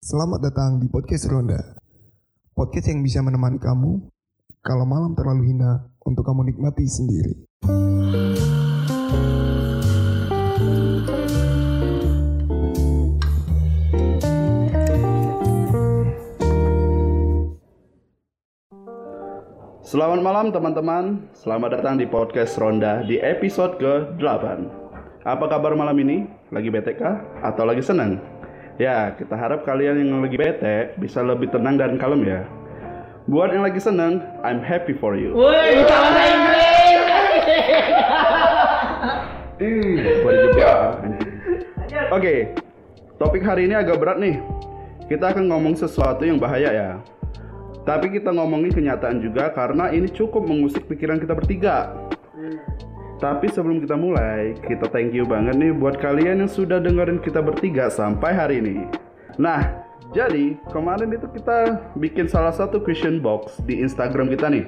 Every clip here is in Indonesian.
Selamat datang di podcast Ronda. Podcast yang bisa menemani kamu kalau malam terlalu hina untuk kamu nikmati sendiri. Selamat malam teman-teman, selamat datang di podcast Ronda di episode ke-8 Apa kabar malam ini? Lagi kah? Atau lagi senang? Ya, kita harap kalian yang lagi bete bisa lebih tenang dan kalem ya. Buat yang lagi senang, I'm happy for you. Woi, bahasa Inggris. Oke, topik hari ini agak berat nih. Kita akan ngomong sesuatu yang bahaya ya. Tapi kita ngomongin kenyataan juga karena ini cukup mengusik pikiran kita bertiga Tapi sebelum kita mulai, kita thank you banget nih buat kalian yang sudah dengerin kita bertiga sampai hari ini. Nah, jadi kemarin itu kita bikin salah satu question box di Instagram kita nih.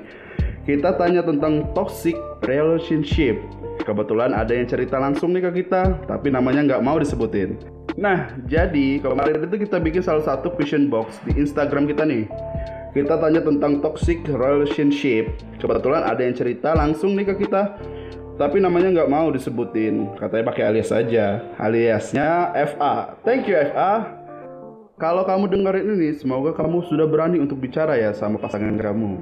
Kita tanya tentang toxic relationship. Kebetulan ada yang cerita langsung nih ke kita, tapi namanya nggak mau disebutin. Nah, jadi kemarin itu kita bikin salah satu question box di Instagram kita nih. Kita tanya tentang toxic relationship. Kebetulan ada yang cerita langsung nih ke kita, tapi namanya nggak mau disebutin. Katanya pakai alias saja. Aliasnya FA. Thank you FA. Kalau kamu dengerin ini, semoga kamu sudah berani untuk bicara ya sama pasangan kamu.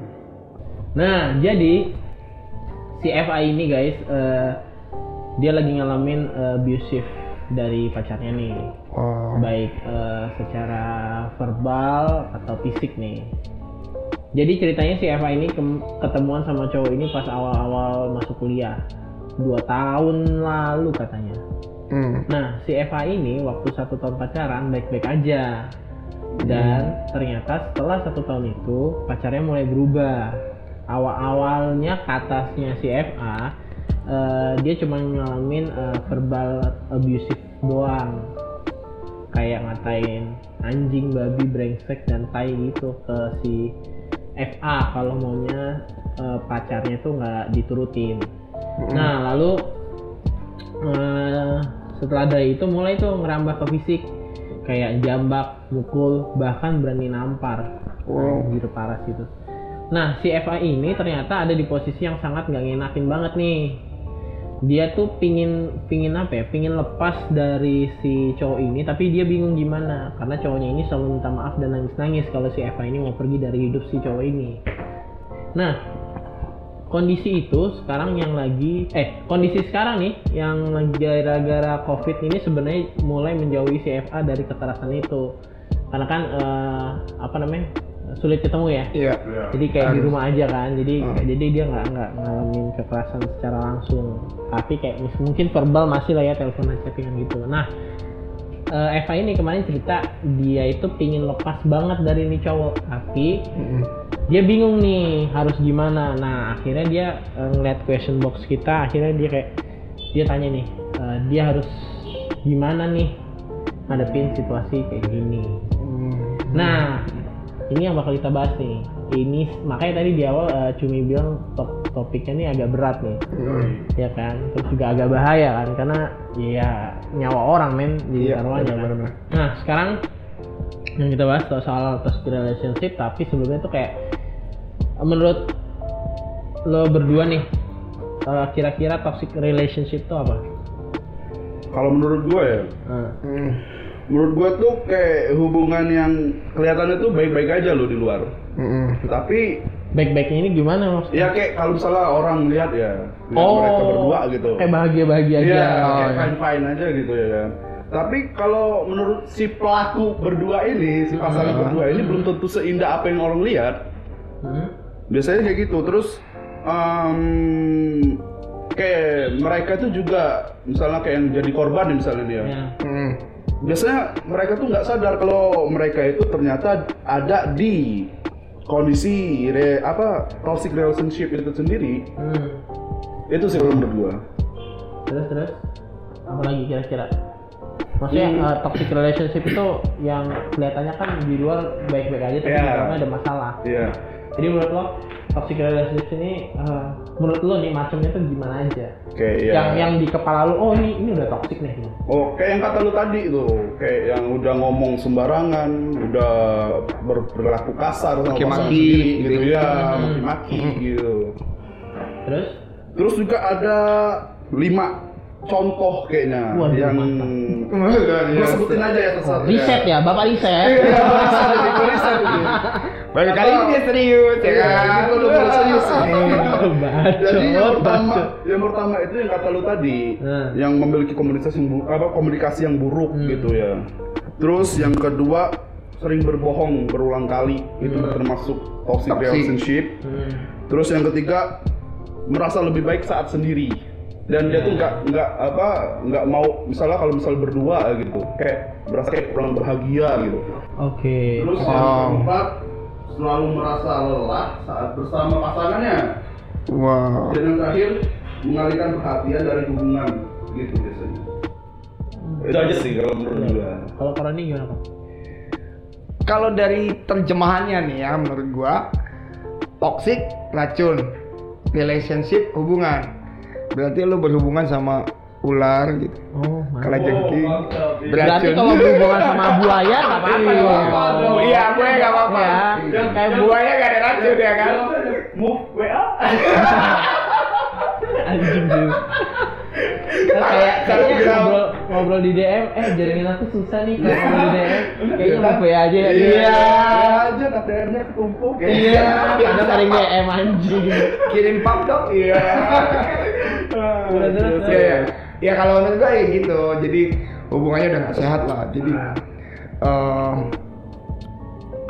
Nah, jadi si FA ini guys, eh, dia lagi ngalamin eh, abusive dari pacarnya nih, Oh, baik eh, secara verbal atau fisik nih. Jadi ceritanya si FA ini kem- ketemuan sama cowok ini pas awal-awal masuk kuliah, dua tahun lalu katanya. hmm. Nah, si Eva ini waktu satu tahun pacaran baik-baik aja. Dan ternyata setelah satu tahun itu pacarnya mulai berubah. Awal-awalnya katasnya si Eva, eh, dia cuma ngalamin eh, verbal abusive doang. Kayak ngatain anjing, babi, brengsek, dan tai gitu ke si FA kalau maunya eh, pacarnya tuh nggak diturutin. Nah, lalu eh, setelah dari itu mulai tuh ngerambah ke fisik kayak jambak, mukul, bahkan berani nampar. Wow. Anjir parah sih itu. Nah, si FA ini ternyata ada di posisi yang sangat nggak ngenakin banget nih. Dia tuh pingin pingin apa ya? Pingin lepas dari si cowok ini, tapi dia bingung gimana karena cowoknya ini selalu minta maaf dan nangis-nangis kalau si Eva ini mau pergi dari hidup si cowok ini. Nah, kondisi itu sekarang yang lagi eh kondisi sekarang nih yang gara-gara covid ini sebenarnya mulai menjauhi si FA dari kekerasan itu karena kan eh, apa namanya sulit ketemu ya? Iya. jadi kayak di Harus. rumah aja kan? Jadi Hmm. jadi dia nggak nggak ngalamin kekerasan secara langsung. Tapi kayak mis- mungkin verbal masih lah ya telepon chattingan gitu. Nah eh, Eva ini kemarin cerita dia itu pingin lepas banget dari ini cowok. Tapi Hmm. dia bingung nih harus gimana. Nah akhirnya dia eh, ngeliat question box kita. Akhirnya dia kayak dia tanya nih eh, dia harus gimana nih? Ngadepin situasi kayak gini ini yang bakal kita bahas nih ini makanya tadi di awal eh, Cumi bilang top topiknya ini agak berat nih Hmm. ya kan terus juga agak bahaya kan karena ya nyawa orang men jadi Iya, taruhannya kan. Nah sekarang yang kita bahas soal, toxic relationship tapi sebelumnya tuh kayak menurut lo berdua nih eh, kira-kira toxic relationship tuh apa? Kalau menurut gue ya, Nah, Hmm. Menurut gue tuh kayak hubungan yang kelihatannya tuh baik-baik aja loh di luar. Hmm. Tapi baik-baiknya ini gimana maksudnya? ya kayak kalau misalnya orang lihat ya, lihat Oh, mereka berdua gitu. Kayak bahagia-bahagia aja. Iya, Oh, kayak iya. fine fine aja gitu ya kan. Tapi kalau menurut si pelaku berdua ini, si pasangan Ah. berdua ini belum tentu seindah apa yang orang lihat. Hmm? Biasanya kayak gitu. Terus em, kayak mereka tuh juga misalnya kayak yang jadi korban misalnya dia. Ya. Hmm. Biasanya mereka tuh nggak sadar kalau mereka itu ternyata ada di kondisi re, apa toxic relationship itu sendiri. Maksudnya Hmm. eh, toxic relationship itu yang kelihatannya kan di luar baik-baik aja tapi Iya. di dalamnya ada masalah. Iya. Jadi menurut lo toxic relationship ini eh, menurut lo nih macamnya tuh gimana aja? Kayak ya. Yang yang di kepala lo oh ini ini udah toxic nih. Oh, kayak yang kata lu tadi tuh, kayak yang udah ngomong sembarangan, udah ber- berlaku kasar sama Maki-maki, pasangan sendiri, gitu, gitu. ya, Hmm. maki-maki gitu. Terus Terus juga ada lima contoh kayaknya Waduh, yang gue sebutin aja ya satu riset ya, bapak riset. Iya, riset. Baru kali ini dia serius ya Iya, kan. kita udah mulai serius. Jadi yang pertama, yang pertama itu yang kata lu tadi, Hmm. yang memiliki komunikasi yang apa komunikasi yang buruk Hmm. gitu ya. Terus yang kedua sering berbohong berulang kali itu Hmm. termasuk toxic, Toxic. relationship. Hmm. Terus yang ketiga merasa lebih baik saat sendiri dan dia Hmm. tuh nggak nggak apa nggak mau misalnya kalau misal berdua gitu kayak berasa kayak kurang bahagia gitu. Oke. Terus yang keempat selalu merasa lelah saat bersama pasangannya. Wow. Dan yang terakhir mengalihkan perhatian dari hubungan gitu biasanya. Itu aja sih kalau menurut Iya. gua. Kalau Koroni gimana Pak? Kalau dari terjemahannya nih ya menurut gua toxic racun, relationship hubungan. Berarti lu berhubungan sama ular gitu. Oh, Kalau jengking Berarti beracun. kalau berhubungan sama buaya nggak apa-apa Iya. Iya, buaya nggak apa-apa. Ya, kayak buaya gak ada racun ya kan? Move WA. anjing sih. Kan kayak kayaknya ngobrol ngobrol di DM, eh jaringin aku susah nih kalau ngobrol di DM. Kayaknya mau PA aja ya. Iya. aja KTM-nya ketumpuk. Iya. Ada sering DM anjing. Kirim pap dong. Iya. Terus, Ya, ya. ya kalau menurut gua ya gitu. Jadi hubungannya udah gak sehat lah. Jadi eh,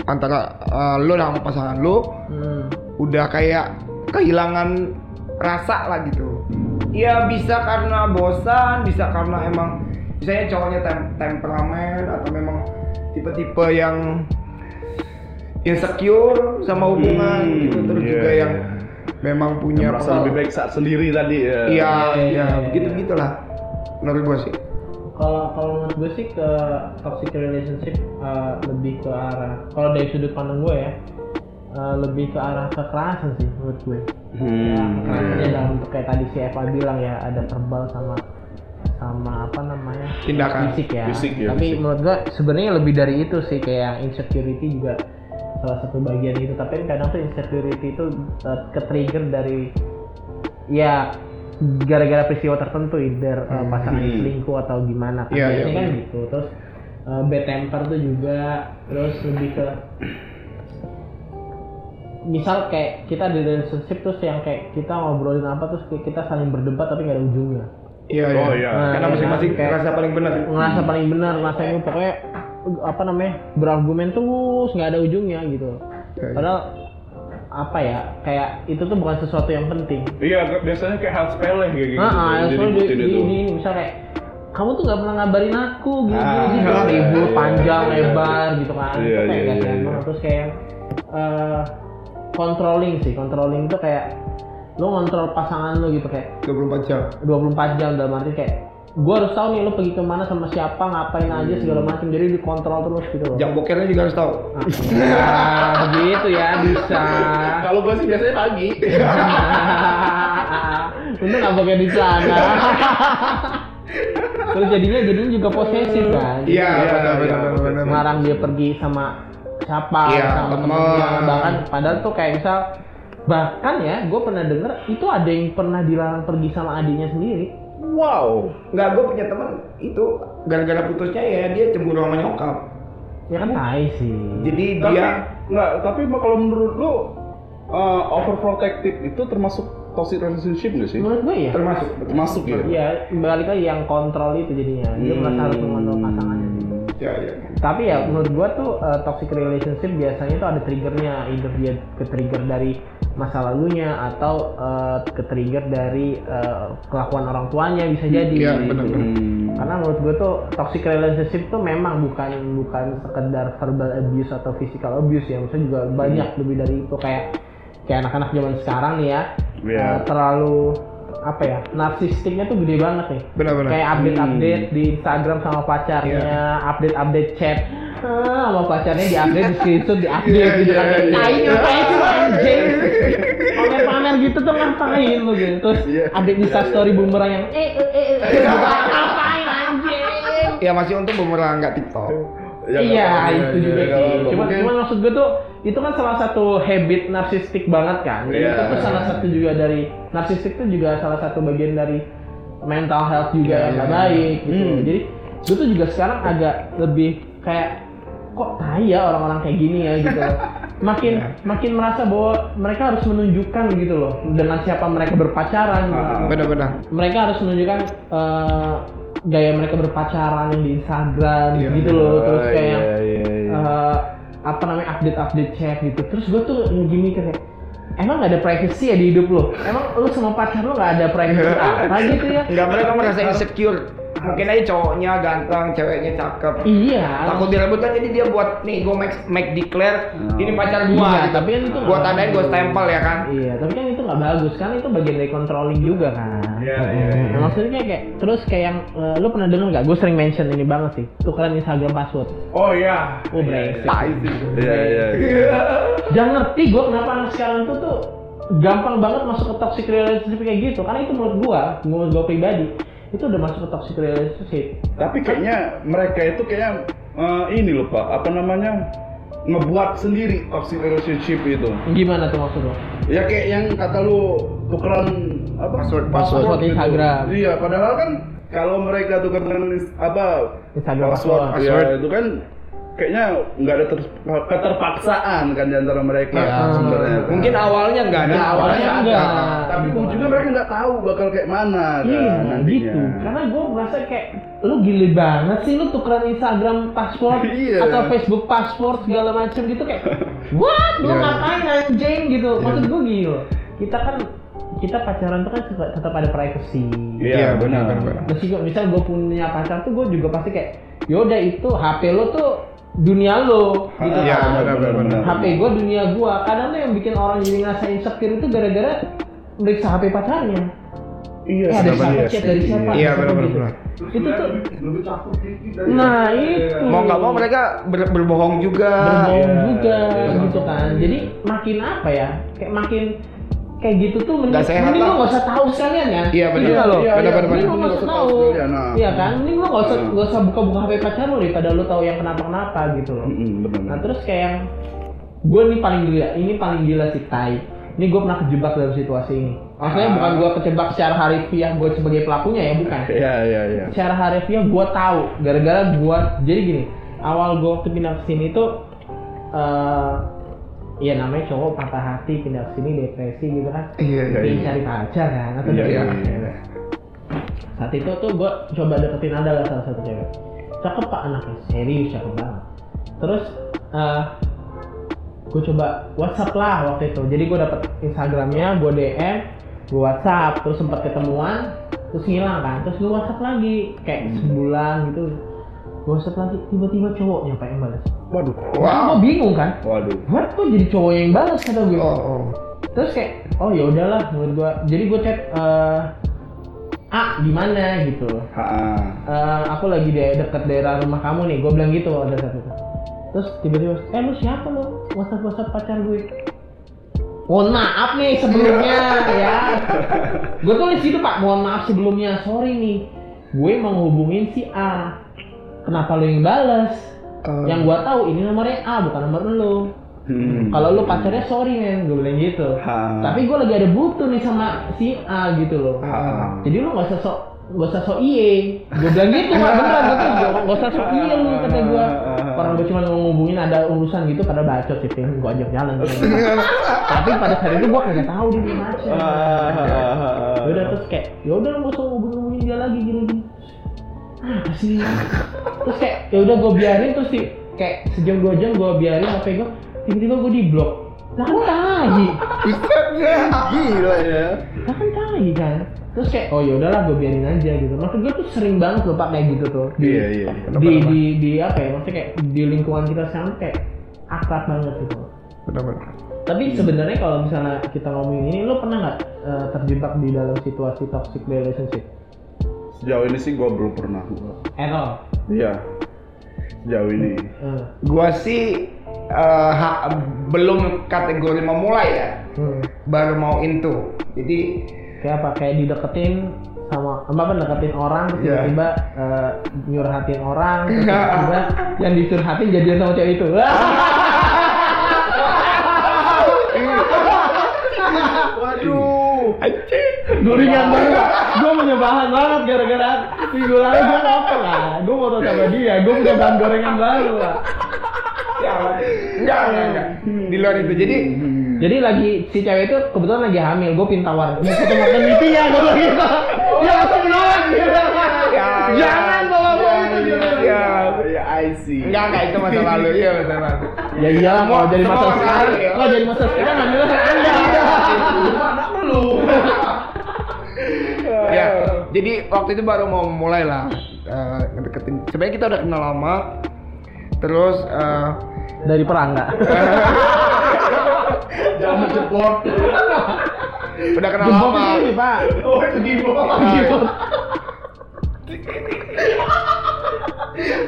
antara eh, lu sama pasangan lu Hmm. udah kayak kehilangan rasa lah gitu. Ya bisa karena bosan, bisa karena emang misalnya cowoknya tem- temperamen atau memang tipe-tipe yang insecure sama hubungan Hmm, gitu terus iya, juga iya. yang memang punya Yang merasa lebih baik saat sendiri tadi ya. Iya, Iya, iya, iya, begitu iya. begitulah. Menurut gua sih. Kalau kalau menurut gue sih ke toxic relationship uh, lebih ke arah kalau dari sudut pandang gue ya uh, lebih ke arah kekerasan sih menurut gue. Ya, Hmm. dalam kayak tadi si Eva bilang ya ada verbal sama sama apa namanya Tindakan. fisik ya. Fisik ya, Tapi fisik. menurut gua sebenarnya lebih dari itu sih kayak insecurity juga salah satu bagian itu. Tapi kan kadang tuh insecurity itu uh, ke-trigger dari ya gara-gara peristiwa tertentu either uh, pasangan Hmm. selingkuh atau gimana kan Iya, iya, biasanya kan benar. gitu. Terus uh, bad temper tuh juga terus lebih ke misal kayak kita di relationship terus yang kayak kita ngobrolin apa terus kita saling berdebat tapi nggak ada ujungnya Iya, Oh, iya. Nah, Karena iya masing-masing kan? Kayak- ngerasa paling benar. ngerasa paling benar ngerasa ini pokoknya apa namanya berargumen terus nggak ada ujungnya gitu Iya, iya. padahal apa ya kayak itu tuh bukan sesuatu yang penting Iya, biasanya kayak hal sepele kayak gitu. nah ah, Jadi soalnya di, di, itu. di, misal kayak kamu tuh nggak pernah ngabarin aku gitu Ah, gitu iya, ribut iya, panjang iya. lebar gitu kan Iya, itu kayak iya, iya, iya. terus kayak eh, controlling sih controlling itu kayak lo ngontrol pasangan lo gitu kayak 24 jam. 24 jam dalam arti kayak gue harus tahu nih lo pergi ke mana sama siapa ngapain aja segala macam jadi dikontrol terus gitu loh. Jam bokernya juga harus tahu. nah, begitu ya bisa. Kalau gue sih biasanya pagi. untung nggak pakai di sana. Terus jadinya jadinya juga posesif kan? Iya, Iya, benar iya, benar dia pergi sama siapa Iya, sama temen. temennya. Bahkan padahal tuh kayak misal bahkan ya gue pernah denger itu ada yang pernah dilarang pergi sama adiknya sendiri Wow. Enggak, gue punya teman itu gara-gara putusnya ya dia cemburu sama nyokap. ya kan tai sih Jadi Tapi dia nggak, tapi kalau menurut lu uh, overprotective itu termasuk toxic relationship nggak sih? menurut gue ya termasuk Termasuk ya. Iya, balik lagi yang kontrol itu jadinya. Dia Hmm. merasa harus mengontrol pasangannya. Ya ya. Tapi ya menurut gua tuh uh, toxic relationship biasanya tuh ada triggernya, either dia ke trigger dari masa lalunya atau uh, ke trigger dari uh, kelakuan orang tuanya bisa jadi. Iya, gitu. benar-benar. Hmm. Karena menurut gue tuh toxic relationship tuh memang bukan bukan sekedar verbal abuse atau physical abuse ya, maksudnya juga banyak lebih dari itu kayak kayak anak-anak zaman sekarang nih ya Iya. uh, terlalu apa ya narsistiknya tuh gede banget nih Benar-benar. kayak update-update di Instagram sama pacarnya update-update chat ah, sama pacarnya di update di screenshot di update gitu kan Iya, iya, tai iya. ngapain sih anjing pamer-pamer gitu tuh ngapain lu gitu terus Iya. update di story bumerang yang eh eh eh eh ngapain anjing Ya masih untung bumerang nggak TikTok. Ya, iya itu ya, juga ya, sih cuma cuma maksud gue tuh itu kan salah satu habit narsistik banget kan Iya. itu tuh salah satu juga dari narsistik itu juga salah satu bagian dari mental health juga Iya, yang iya. baik gitu Hmm. jadi gue tuh juga sekarang agak lebih kayak kok tai ya orang-orang kayak gini ya gitu makin Iya. makin merasa bahwa mereka harus menunjukkan gitu loh dengan siapa mereka berpacaran gitu. Ah. Benar-benar. mereka harus menunjukkan eh, gaya mereka berpacaran yang di Instagram Iya. gitu loh terus Oh, kayak iya, yang iya, iya. eh, apa namanya update update chat gitu terus gue tuh gini kayak emang gak ada privacy ya di hidup lo emang lu sama pacar lo gak ada privacy apa gitu ya Enggak mereka merasa insecure. Mungkin aja cowoknya ganteng, ceweknya cakep. iya Takut direbut kan jadi dia buat nih gue make, make declare Oh. ini pacar gua Iya, gitu. tapi kan itu gua nggak tandain gua stempel ya kan. iya tapi kan itu nggak bagus kan itu bagian dari controlling juga kan Iya, iya, iya. Nah, maksudnya kayak, kayak terus kayak yang eh, lu pernah denger nggak gue sering mention ini banget sih tukeran Instagram password Oh iya. oh brengsek Tai sih. Iya, iya. iya. Jangan ngerti gue kenapa anak sekarang tuh tuh gampang banget masuk ke toxic relationship kayak gitu karena itu menurut gua menurut gua pribadi itu udah masuk ke toxic relationship Tapi kayaknya mereka itu kayaknya eh, ini loh Pak, apa namanya? Ngebuat sendiri toxic relationship itu. gimana tuh maksud lo? Ya kayak yang kata lu tukeran apa? Password, password gitu. Instagram. Iya, padahal kan kalau mereka tukeran apa Instagram password, password. ya, Password. itu kan kayaknya nggak ada ter- keterpaksaan kan di antara mereka Ya, sebenarnya. kan. Mungkin awalnya enggak ada, awalnya awalnya ada. enggak. tapi ujungnya mereka nggak tahu bakal kayak mana kan Iya nantinya. gitu karena gue merasa kayak lu gile banget sih lu tukeran Instagram password Iya. atau Facebook password segala macam gitu kayak what lu Iya. ngapain anjing gitu maksud gue loh kita kan kita pacaran tuh kan tetap- ada privacy Iya, benar. meskipun misal gue punya pacar tuh gue juga pasti kayak yaudah itu HP lo tuh dunia lo gitu Iya, kan benar, benar, benar. HP gue dunia gue kadang tuh yang bikin orang jadi ngerasa insecure itu gara-gara meriksa HP pacarnya Iya, eh ada siapa chat dari sih. siapa Iya, benar, gitu. benar. itu tuh lebih takut nah itu Mau nggak mau mereka ber- berbohong juga. berbohong Iya, juga iya. gitu kan jadi makin apa ya kayak makin kayak gitu tuh mending, sehat mending lo nggak usah tahu sekalian ya Iya, benar. nggak lo Iya, Benar, iya, benar, mending lo benar. nggak usah tahu nah. iya kan mending lo nggak usah Hmm. nggak usah buka-buka HP pacar lo daripada lo tahu yang kenapa-kenapa gitu loh Mm-mm, benar. nah terus kayak yang gue nih paling gila ini paling gila sih Tai ini gue pernah kejebak dalam situasi ini maksudnya Ah. bukan gue kejebak secara harifiah gue sebagai pelakunya ya bukan Iya, iya, iya. secara harifiah gue tahu gara-gara gue jadi gini awal gue waktu pindah ke sini tuh eh ya namanya cowok patah hati pindah ke sini depresi gitu kan. Iya, iya. ingin cari pacar kan atau Iya, iya, iya. saat itu tuh gue coba deketin ada lah salah satu cewek. Cakep pak anaknya. Serius cakep banget. Terus eh gue coba WhatsApp lah waktu itu. Jadi gue dapet Instagramnya gue DM gue WhatsApp terus sempat ketemuan terus ngilang kan. Terus gue WhatsApp lagi kayak sebulan gitu WhatsApp lagi tiba-tiba cowoknya pak yang balas Waduh. Wow. gue bingung kan? Waduh. What kok jadi cowok yang balas kata gue Oh, oh. terus kayak oh ya udahlah menurut gue jadi gue chat eh ah gimana gitu. Ha. Eh, aku lagi di dekat daerah rumah kamu nih. Gue bilang gitu ada satu. Itu terus tiba-tiba eh lu siapa lu? Whatsapp whatsapp pacar gue. Mohon maaf nih sebelumnya ya. Gue tulis gitu pak. Mohon maaf sebelumnya sorry nih. Gue mau ngehubungin si A kenapa lu yang balas Eh, yang gue tahu ini nomornya A bukan nomor lu. Hmm. kalau lu pacarnya sorry men gue bilang gitu. Ha. tapi gue lagi ada butuh nih sama si A gitu loh. Ha. jadi lu nggak usah sok nggak usah sok iye. Gue bilang gitu mah beneran gue gua- nggak usah sok iye lu kata gue orang gue cuma mau ngomongin ada urusan gitu pada bacot sih tim gue ajak jalan tapi pada saat itu gue kagak tahu dia macam Ah. udah terus kayak ya udah nggak usah ngomongin dia lagi gini gini apa sih? Terus kayak ya udah gue biarin terus di kayak sejam dua jam gue biarin HP gue tiba-tiba gue di blok. Lah kan tai. Gila ya. lah kan tai kan? Terus kayak oh ya udahlah gue biarin aja gitu. Maksud gue tuh sering banget loh pak kayak gitu tuh. Di Iya, iya. di, di di apa ya? Maksudnya kayak di lingkungan kita sekarang kayak akrab banget gitu. Benar-benar. tapi sebenarnya kalau misalnya kita ngomongin ini lo pernah nggak eh, terjebak di dalam situasi toxic relationship? Sejauh ini sih gue belum pernah. Error. Iya. Sejauh ini. Eh, Gua sih ha- belum kategori memulai ya, hmm. baru mau into. Jadi Kayak apa? Kayak dideketin sama apa apa deketin orang terus Iya. tiba-tiba eh, nyurhatin orang terus tiba-tiba yang dicurhatin jadian sama cewek itu. Waduh. Goringan banget. Gue menyebahan banget gara-gara minggu lalu gue ngopel lah. Gue foto sama dia. Gue punya bahan gorengan baru lah. ya enggak, enggak, enggak. Di luar itu. Jadi Jadi lagi si cewek itu kebetulan lagi hamil. Gue pinta tawarin. Mau foto maternity ya? Gue bilang gitu. Dia langsung menolak. Dia bilang, Ya, Jangan ya, bawa ya, itu. Dia ya, bilang. I see. Enggak, enggak itu masa lalu. Iya, masa lalu. Ya iya kalau jadi masa sekarang. ya. Kalau jadi masa sekarang sama anda. ya jadi waktu itu baru mau mulai lah eh, ngedeketin sebenarnya kita udah kenal lama terus eh, Dari perangga. Jangan jebot. udah kenal lama ini pak. Oh, itu? Nah,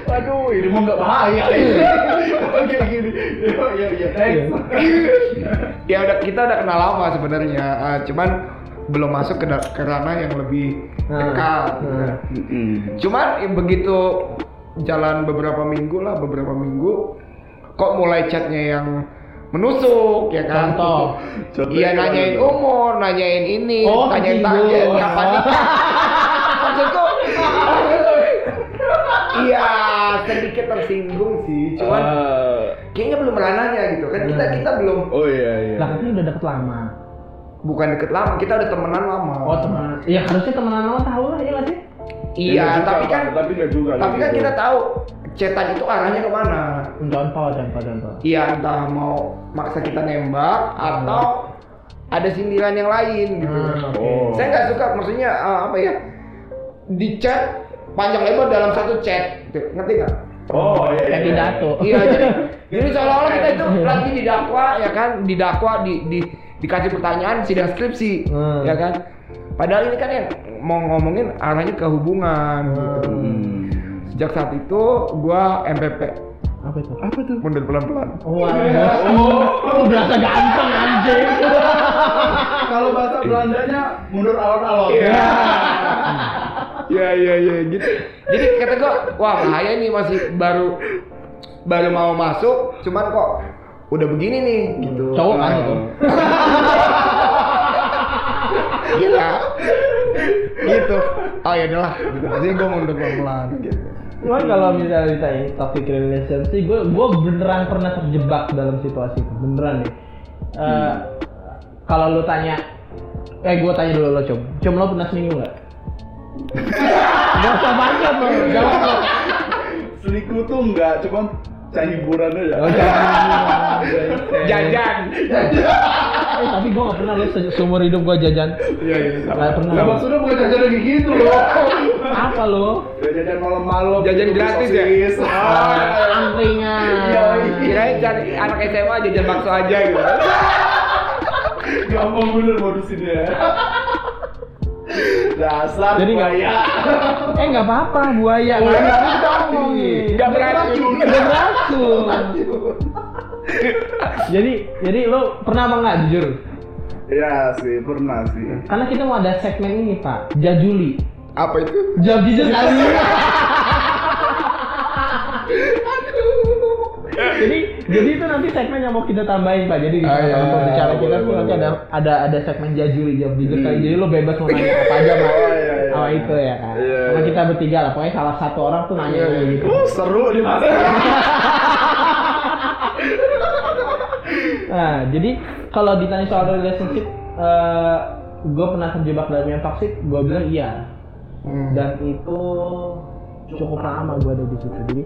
Waduh, ini mau nggak bahaya. Oke, gini. Iya, iya, iya. Next. ya udah kita udah kenal lama sebenarnya eh, cuman belum masuk ke, ke ranah yang lebih Nah, dekat nah. Mm-mm. cuman ya begitu jalan beberapa minggu lah beberapa minggu kok mulai chatnya yang menusuk ya kan Contoh. Iya nanyain umur nanyain ini Oh, nanyain target kapan nikah maksudku iya sedikit tersinggung sih cuman Ah. kayaknya belum ranahnya gitu kan kita Hmm. kita belum Oh iya iya. Lah katanya udah deket lama. bukan deket lama kita udah temenan lama Oh temenan. Ya harusnya temenan lama tahu lah ya sih? iya Nggak juga, tapi kan tapi nggak juga. tapi kan gitu. kita tahu cetan itu arahnya ke mana Contoh, contoh, contoh. iya entah mau maksa kita nembak atau ada sindiran yang lain gitu Hmm, oke. Oh. saya nggak suka maksudnya eh, apa ya di chat panjang lebar dalam satu chat Tuh, ngerti nggak Oh iya. Iya. pidato. iya jadi jadi seolah-olah kita itu lagi didakwa ya kan didakwa di, di dikasih pertanyaan sidang skripsi Hmm. ya kan padahal ini kan yang mau ngomongin arahnya ke hubungan gitu Hmm. sejak saat itu gua MPP Apa itu? Apa tuh? mundur pelan-pelan Oh, oh, berasa ganteng anjing. Kalau bahasa Belandanya mundur alon-alon. Iya. Iya iya iya gitu. Jadi kata gua, wah bahaya nih masih baru baru mau masuk, cuman kok udah begini nih gitu. Cowok kan itu? Gila. gitu. Oh ya udahlah, gitu. Jadi gua mundur pelan-pelan gitu. Cuman kalau misalnya ditanya toxic relationship, gue gue beneran pernah terjebak dalam situasi itu, beneran nih. Eh, Kalau lu tanya, eh gue tanya dulu lo cum, cum lo pernah selingkuh nggak? Gak usah banget lo, jawab lo. Selingkuh tuh enggak, cuman cari hiburan aja. Oh, jangan. Jajan. Eh tapi gue gak pernah lo se- seumur hidup gue jajan. Iya iya. Gak pernah. Lah maksudnya bukan jajan lagi gitu loh. Apa lo? Jajan malam-malam. Jajan gratis ya? sosis. Ah, Angkringan. Iya, iya. Kirain cari anak SMA jajan bakso aja gitu. Gampang bener modus ini ya. Dasar Jadi buaya. Eh nggak apa-apa buaya. Nggak ada kita ngomongin. Nggak beracun. Nggak beracun. jadi jadi lo pernah apa nggak jujur? Iya sih, pernah sih. Karena kita mau ada segmen ini pak, Jajuli. Apa itu? Jujur kali. Jadi jadi itu nanti segmen yang mau kita tambahin pak. Jadi di Ah, iya, kalau bicara iya, kita tuh nanti ada ada ada segmen Jajuli jawab jujur. Hmm. Jadi lo bebas mau nanya apa aja pak. Oh, iya, iya. Itu ya kan. Iya, Karena kita bertiga lah. Pokoknya salah satu orang tuh nanya Iya, iya. gitu. Uh, seru nih mas. Nah, jadi kalau ditanya soal relationship, eh gue pernah terjebak dalam yang toxic, gue bilang iya. Hmm. Dan itu cukup lama gue ada di situ. Jadi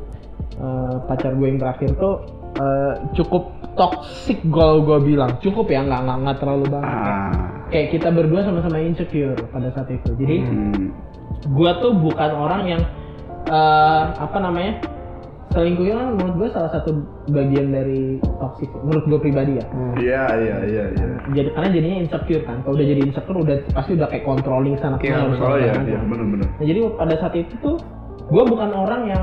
eh, pacar gue yang terakhir tuh eh, cukup toxic gue gue bilang. Cukup ya, nggak nggak nggak terlalu banget. ya. Ah. Kayak kita berdua sama-sama insecure pada saat itu. Jadi Hmm. gue tuh bukan orang yang eh, apa namanya selingkuh kan menurut gue salah satu bagian dari toxic menurut gue pribadi ya Iya, iya, iya, iya. jadi karena jadinya insecure kan kalau udah jadi insecure udah pasti udah kayak controlling sana Iya, ke mana Oh iya, segala iya, macam. benar-benar. Nah jadi pada saat itu tuh gue bukan orang yang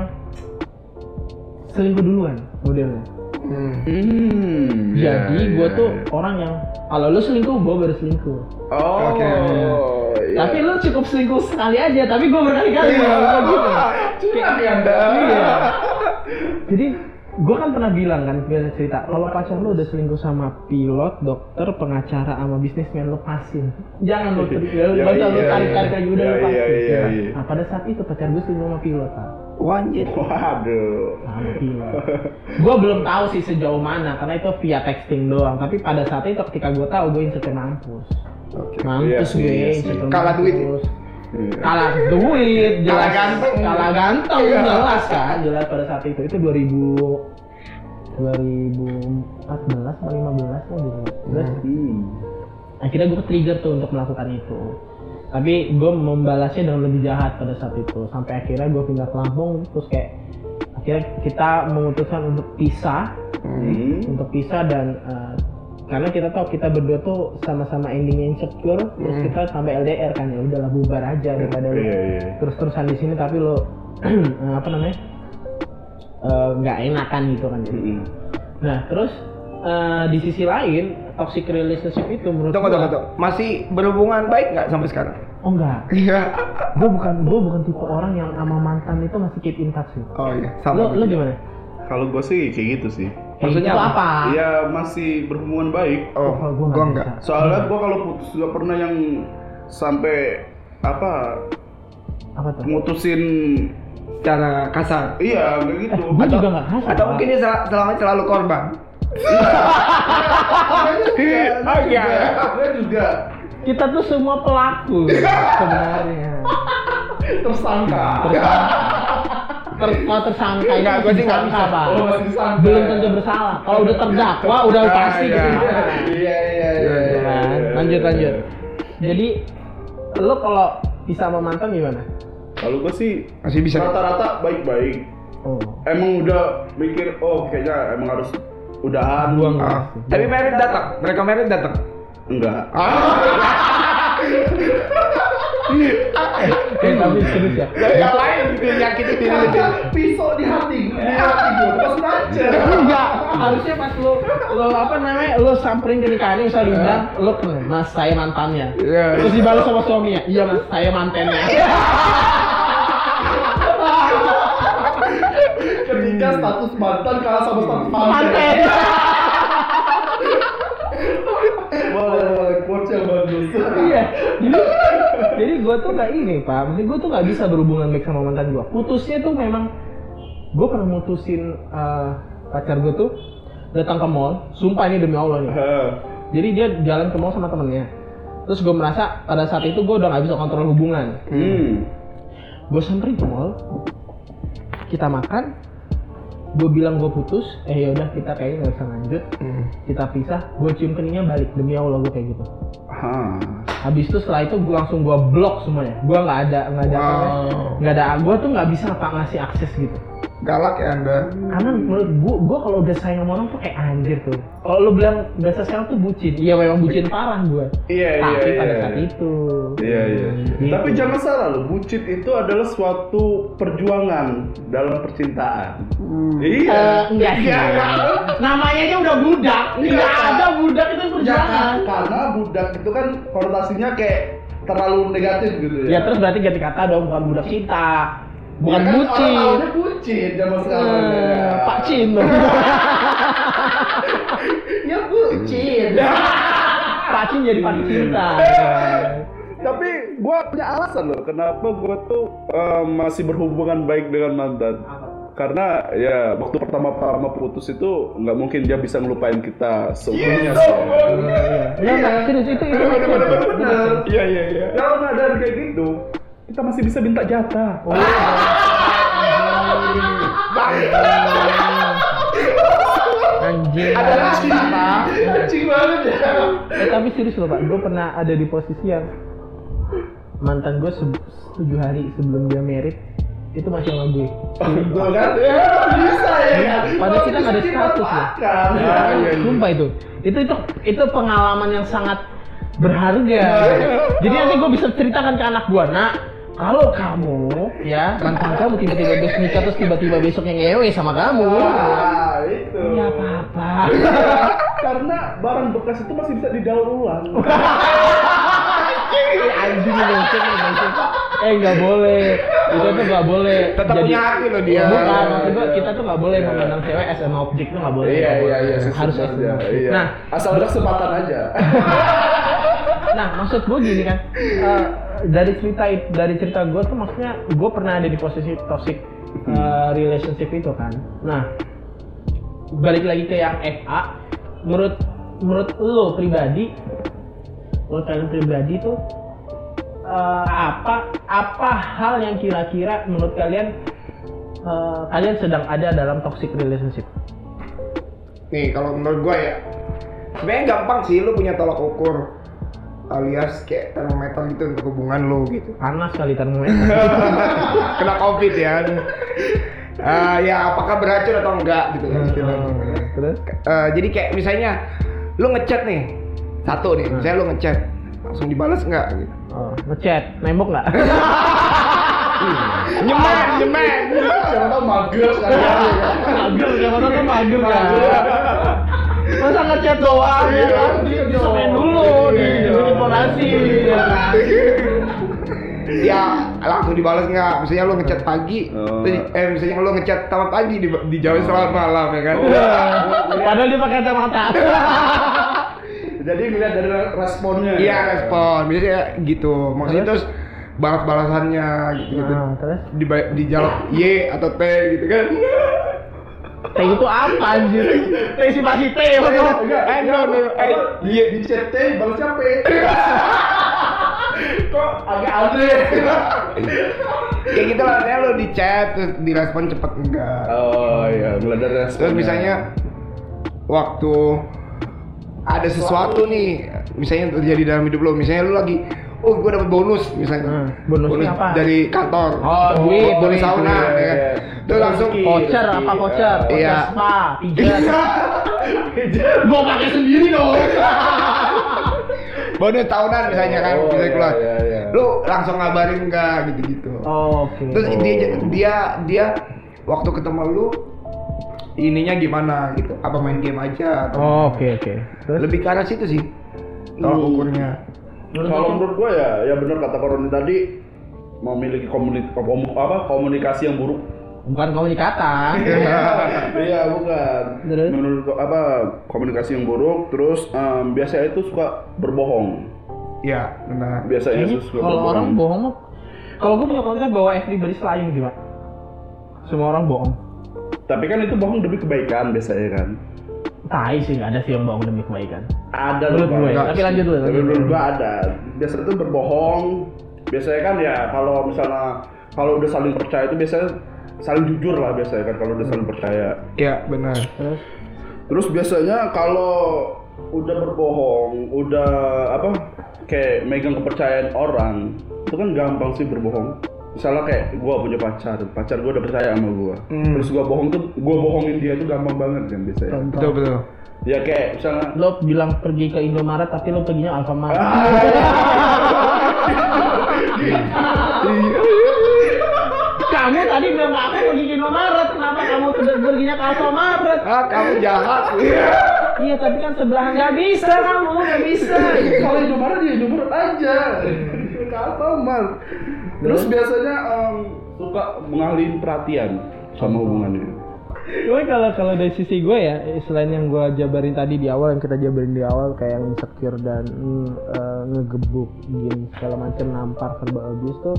selingkuh duluan modelnya. Hmm. Hmm. iya, Jadi gue iya, tuh iya. orang yang kalau lu selingkuh gue baru selingkuh. Oh. Oke. iya. Tapi lu cukup selingkuh sekali aja, tapi gue berkali-kali. Iya. Gitu. Curang ya anda. Iya. Jadi gue kan pernah bilang kan biasa cerita kalau pacar lu udah selingkuh sama pilot, dokter, pengacara, sama bisnismen lu pasin. Jangan lu Iya, lu iya, tarik-tarik iya. lagi udah lu Iya, pasin. iya, iya, iya. Nah pada saat itu pacar gue selingkuh sama pilot kan. Wanjir. Waduh. gue belum tahu sih sejauh mana karena itu via texting doang. Tapi pada saat itu ketika gue tahu gue insecure mampus. Oke. Mampus Iya sih, gue iya insecure Kalah duit. Iya. Kalah duit, jelas. Kalah ganteng. Kalah ganteng, Iya. jelas kan. Jelas pada saat itu. Itu 2000 2014 atau 15 lah 2014. Hmm. Akhirnya gue trigger tuh untuk melakukan itu. Tapi gue membalasnya dengan lebih jahat pada saat itu. Sampai akhirnya gue pindah ke Lampung terus kayak akhirnya kita memutuskan untuk pisah Hmm. untuk pisah dan eh, karena kita tahu kita berdua tuh sama-sama endingnya insecure terus Hmm. kita sampai LDR kan ya udahlah bubar aja daripada lu Iya, iya. terus-terusan di sini tapi lo eh, apa namanya eh, nggak enakan gitu kan jadi. Hmm. nah terus eh, di sisi lain toxic relationship itu menurut Tunggu, gua- tunggu, tunggu. Masih berhubungan baik nggak sampai sekarang? oh enggak Iya. gue bukan gue bukan tipe orang yang sama mantan itu masih keep in touch sih Oh iya. lo Sama. lo gimana Kalau gue sih kayak gitu sih. Kayak Maksudnya gitu apa? apa Iya masih berhubungan baik. Oh, gua, nggak enggak. bisa. Soalnya gue kalau putus juga pernah yang sampai apa apa tuh mutusin Secara kasar. iya kayak gitu. gue juga nggak kasar Atau mungkin dia sel- selama selalu korban. Oh iya. Gue juga kita tuh semua pelaku sebenarnya tersangka. ter mau tersangka itu Enggak, gua masih sih nggak bisa. Pak. Oh, belum tentu bersalah kalau udah terdakwa udah Ah, pasti iya. bersalah Iya iya iya. Iya, Ya kan? lanjut lanjut jadi lo kalau bisa sama mantan gimana Kalau gue sih Masih bisa. rata-rata baik-baik. oh Emang udah mikir oh kayaknya emang harus udahan. Buang. Ah. Tapi merit datang. Mereka merit datang. Enggak. eh tapi serius ya Yang lain gitu nyakitin diri sendiri. pisau di hati, di hati gue pas nancep. enggak harusnya pas lo lo apa namanya lo samperin ke nikahannya misalnya diundang lo kenal mas saya mantannya Iya. terus dibalas sama suaminya iya mas saya mantannya Ketika status mantan kalah sama status mantan. mantan Boleh boleh. Quotes yang bagus. iya. Jadi jadi gue tuh gak ini pak. Maksudnya gue tuh gak bisa berhubungan baik sama mantan gue putusnya tuh memang gue pernah mutusin eh, pacar gue tuh datang ke mall sumpah ini demi allah nih. Jadi dia jalan ke mall sama temennya. Terus gue merasa pada saat itu gue udah gak bisa kontrol hubungan. Hmm. gue samperin ke mall kita makan gue bilang gue putus eh yaudah kita kayaknya nggak bisa lanjut Hmm. kita pisah gue cium keningnya balik demi allah gue kayak gitu Hah. habis itu setelah itu gue langsung gue blok semuanya gue nggak ada nggak ada namanya, Wow. nggak ada gue tuh nggak bisa apa ngasih akses gitu Galak ya anda. karena menurut gue gue kalau udah sayang sama orang tuh kayak anjir tuh kalau lu bilang bahasa sekarang tuh bucin iya memang bucin parah gue Iya iya tapi iya. pada saat itu Iya iya. Gitu. Tapi jangan salah loh, bucin itu adalah suatu perjuangan dalam percintaan. Iya. Eh, enggak sih. Iya, enggak. Namanya aja udah budak. Iya, Enggak ada budak itu perjuangan. Jangan karena budak itu kan konotasinya kayak terlalu negatif gitu ya. Ya terus berarti ganti kata dong bukan budak cinta. Bukan Ya kan bucin. Bucin zaman sekarang. Eh, ya. Pak Cin. Ya bucin. Pak Cin jadi Pak cinta. Tapi gua punya alasan loh kenapa gua tuh eh, masih berhubungan baik dengan mantan. Karena ya waktu pertama-tama putus itu nggak mungkin dia bisa ngelupain kita seumurnya. sih. Enggak, enggak, serius itu itu make sense. Iya iya iya. Kalau nggak ada kayak gitu, kita masih bisa minta jatah. Oh, Anjir. Ada lagi. Anjing banget ya. Eh tapi serius loh pak, gue pernah ada di posisi yang mantan gue tujuh hari sebelum dia merit itu masih sama gue Tuh kan? Ya, bisa ya. Iya, padahal kita nggak ada status ya. Sumpah itu. Itu itu itu pengalaman yang sangat berharga. Jadi nanti gue bisa ceritakan ke anak gue, nak kalau kamu ya mantan kamu tiba-tiba besok nikah terus tiba-tiba besoknya ngewe sama kamu. Ah, itu. Ya apa-apa. Karena barang bekas itu masih bisa didaur ulang. Anjing bocor nih, bocor. Eh nggak boleh. Itu tuh nggak boleh. Tetap punya hati loh dia. Bukan, maksud gua kita tuh nggak boleh memandang cewek as an objek tuh nggak boleh. Iya iya iya. Harus as iya. Nah, asal ada kesempatan aja. Nah, maksud gue gini kan, eh, dari cerita it- dari cerita gue tuh maksudnya gue pernah ada di posisi toxic eh, relationship itu kan. Nah, balik lagi ke yang FA, menurut menurut lo pribadi, menurut kalian pribadi tuh eh, apa apa hal yang kira-kira menurut kalian eh, kalian sedang ada dalam toxic relationship? Nih kalau menurut gua ya sebenarnya gampang sih lu punya tolak ukur alias kayak termometer gitu untuk hubungan lu gitu. Panas kali termometer. Kena covid ya. Ah, ya apakah beracun atau enggak gitu kan istilahnya. Terus? Eh, jadi kayak misalnya lu ngechat nih satu nih, misalnya lu ngechat langsung dibalas enggak gitu. Oh, ngechat, nembok nggak? Nyemen, nyemen. Siapa tahu mager sekali. mager siapa tahu kan mager kan masa ngechat doang? Ya kan Iya, disemen dulu di iya. informasi ya kan? Ya langsung dibalas nggak? Misalnya lu ngechat pagi Oh. terus- eh misalnya lu ngechat selamat pagi di, dijawab selamat malam ya kan? Padahal dia pakai kacamata. Jadi ngeliat dari responnya. iya respon. Biasanya gitu. Maksudnya terus? balas-balasannya gitu gitu Nah, terus? Di dijawab Y atau T gitu kan T itu apa anjir T si masih T Enggak, maksudnya. enggak, Eh, no, no, no, eh, Iya, di chat T balasnya P. Kok agak aneh. kayak gitu lah lu di chat terus direspon cepet enggak Oh iya, mulai dari responnya. terus misalnya waktu ada sesuatu nih misalnya terjadi dalam hidup lo misalnya lu lagi oh gue dapet bonus misalnya. Hmm, bonusnya apa? dari kantor. Oh, duit, bonus duit, sauna duit, ya kan? iya. terus langsung voucher apa voucher? Iya. spa pijat gua pakai sendiri dong. Bonus tahunan misalnya kan Oh, misalnya iya, keluar. iya, iya. lu langsung ngabarin enggak gitu-gitu. Oh, oke. Terus dia dia dia waktu ketemu lu ininya gimana gitu? Apa main game aja atau oh oke oke. Terus? Lebih ke arah situ sih tolak Hmm. Ukurnya Kalau menurut gua ya, ya benar kata Koroni tadi memiliki komunikasi apa komunikasi yang buruk. bukan komunikata Iya bukan. Terus? Menurut apa komunikasi yang buruk, terus em, biasanya itu suka berbohong. iya benar Biasanya Kayaknya itu suka kalau berbohong. orang bohong kalau gue punya konsep bahwa everybody lying sih pak semua orang bohong Tapi kan itu bohong demi kebaikan biasanya kan. Tai sih nggak ada sih yang bohong demi kebaikan Ada menurut loh, gue Bang. tapi lanjut dulu Tapi lanjut menurut dulu. gua ada. Biasanya itu berbohong. Biasanya kan ya kalau misalnya kalau udah saling percaya itu biasanya saling jujur lah biasanya kan kalau udah saling percaya. iya benar terus Terus biasanya kalau udah berbohong, udah apa kayak megang kepercayaan orang, itu kan gampang sih berbohong. Misalnya kayak gua punya pacar, pacar gua udah percaya sama gua. Hmm. Terus gua bohong tuh, gua bohongin dia tuh gampang banget kan biasanya. betul betul Ya kayak misalnya lo bilang pergi ke Indomaret tapi lo perginya Alfamart kamu tadi bilang aku pergi ke Indomaret kenapa kamu tidak perginya ke Alfamart ah kamu jahat iya tapi kan sebelah nggak bisa kamu nggak bisa kalau Indomaret ya Indomaret aja. Ke Alfamart. Terus biasanya em, suka mengalihin perhatian sama hubungannya. Gue kalau kalau dari sisi gue ya, selain yang gue jabarin tadi di awal yang kita jabarin di awal kayak yang insecure dan mm, eh, ngegebuk gini segala macam nampar verbal abuse tuh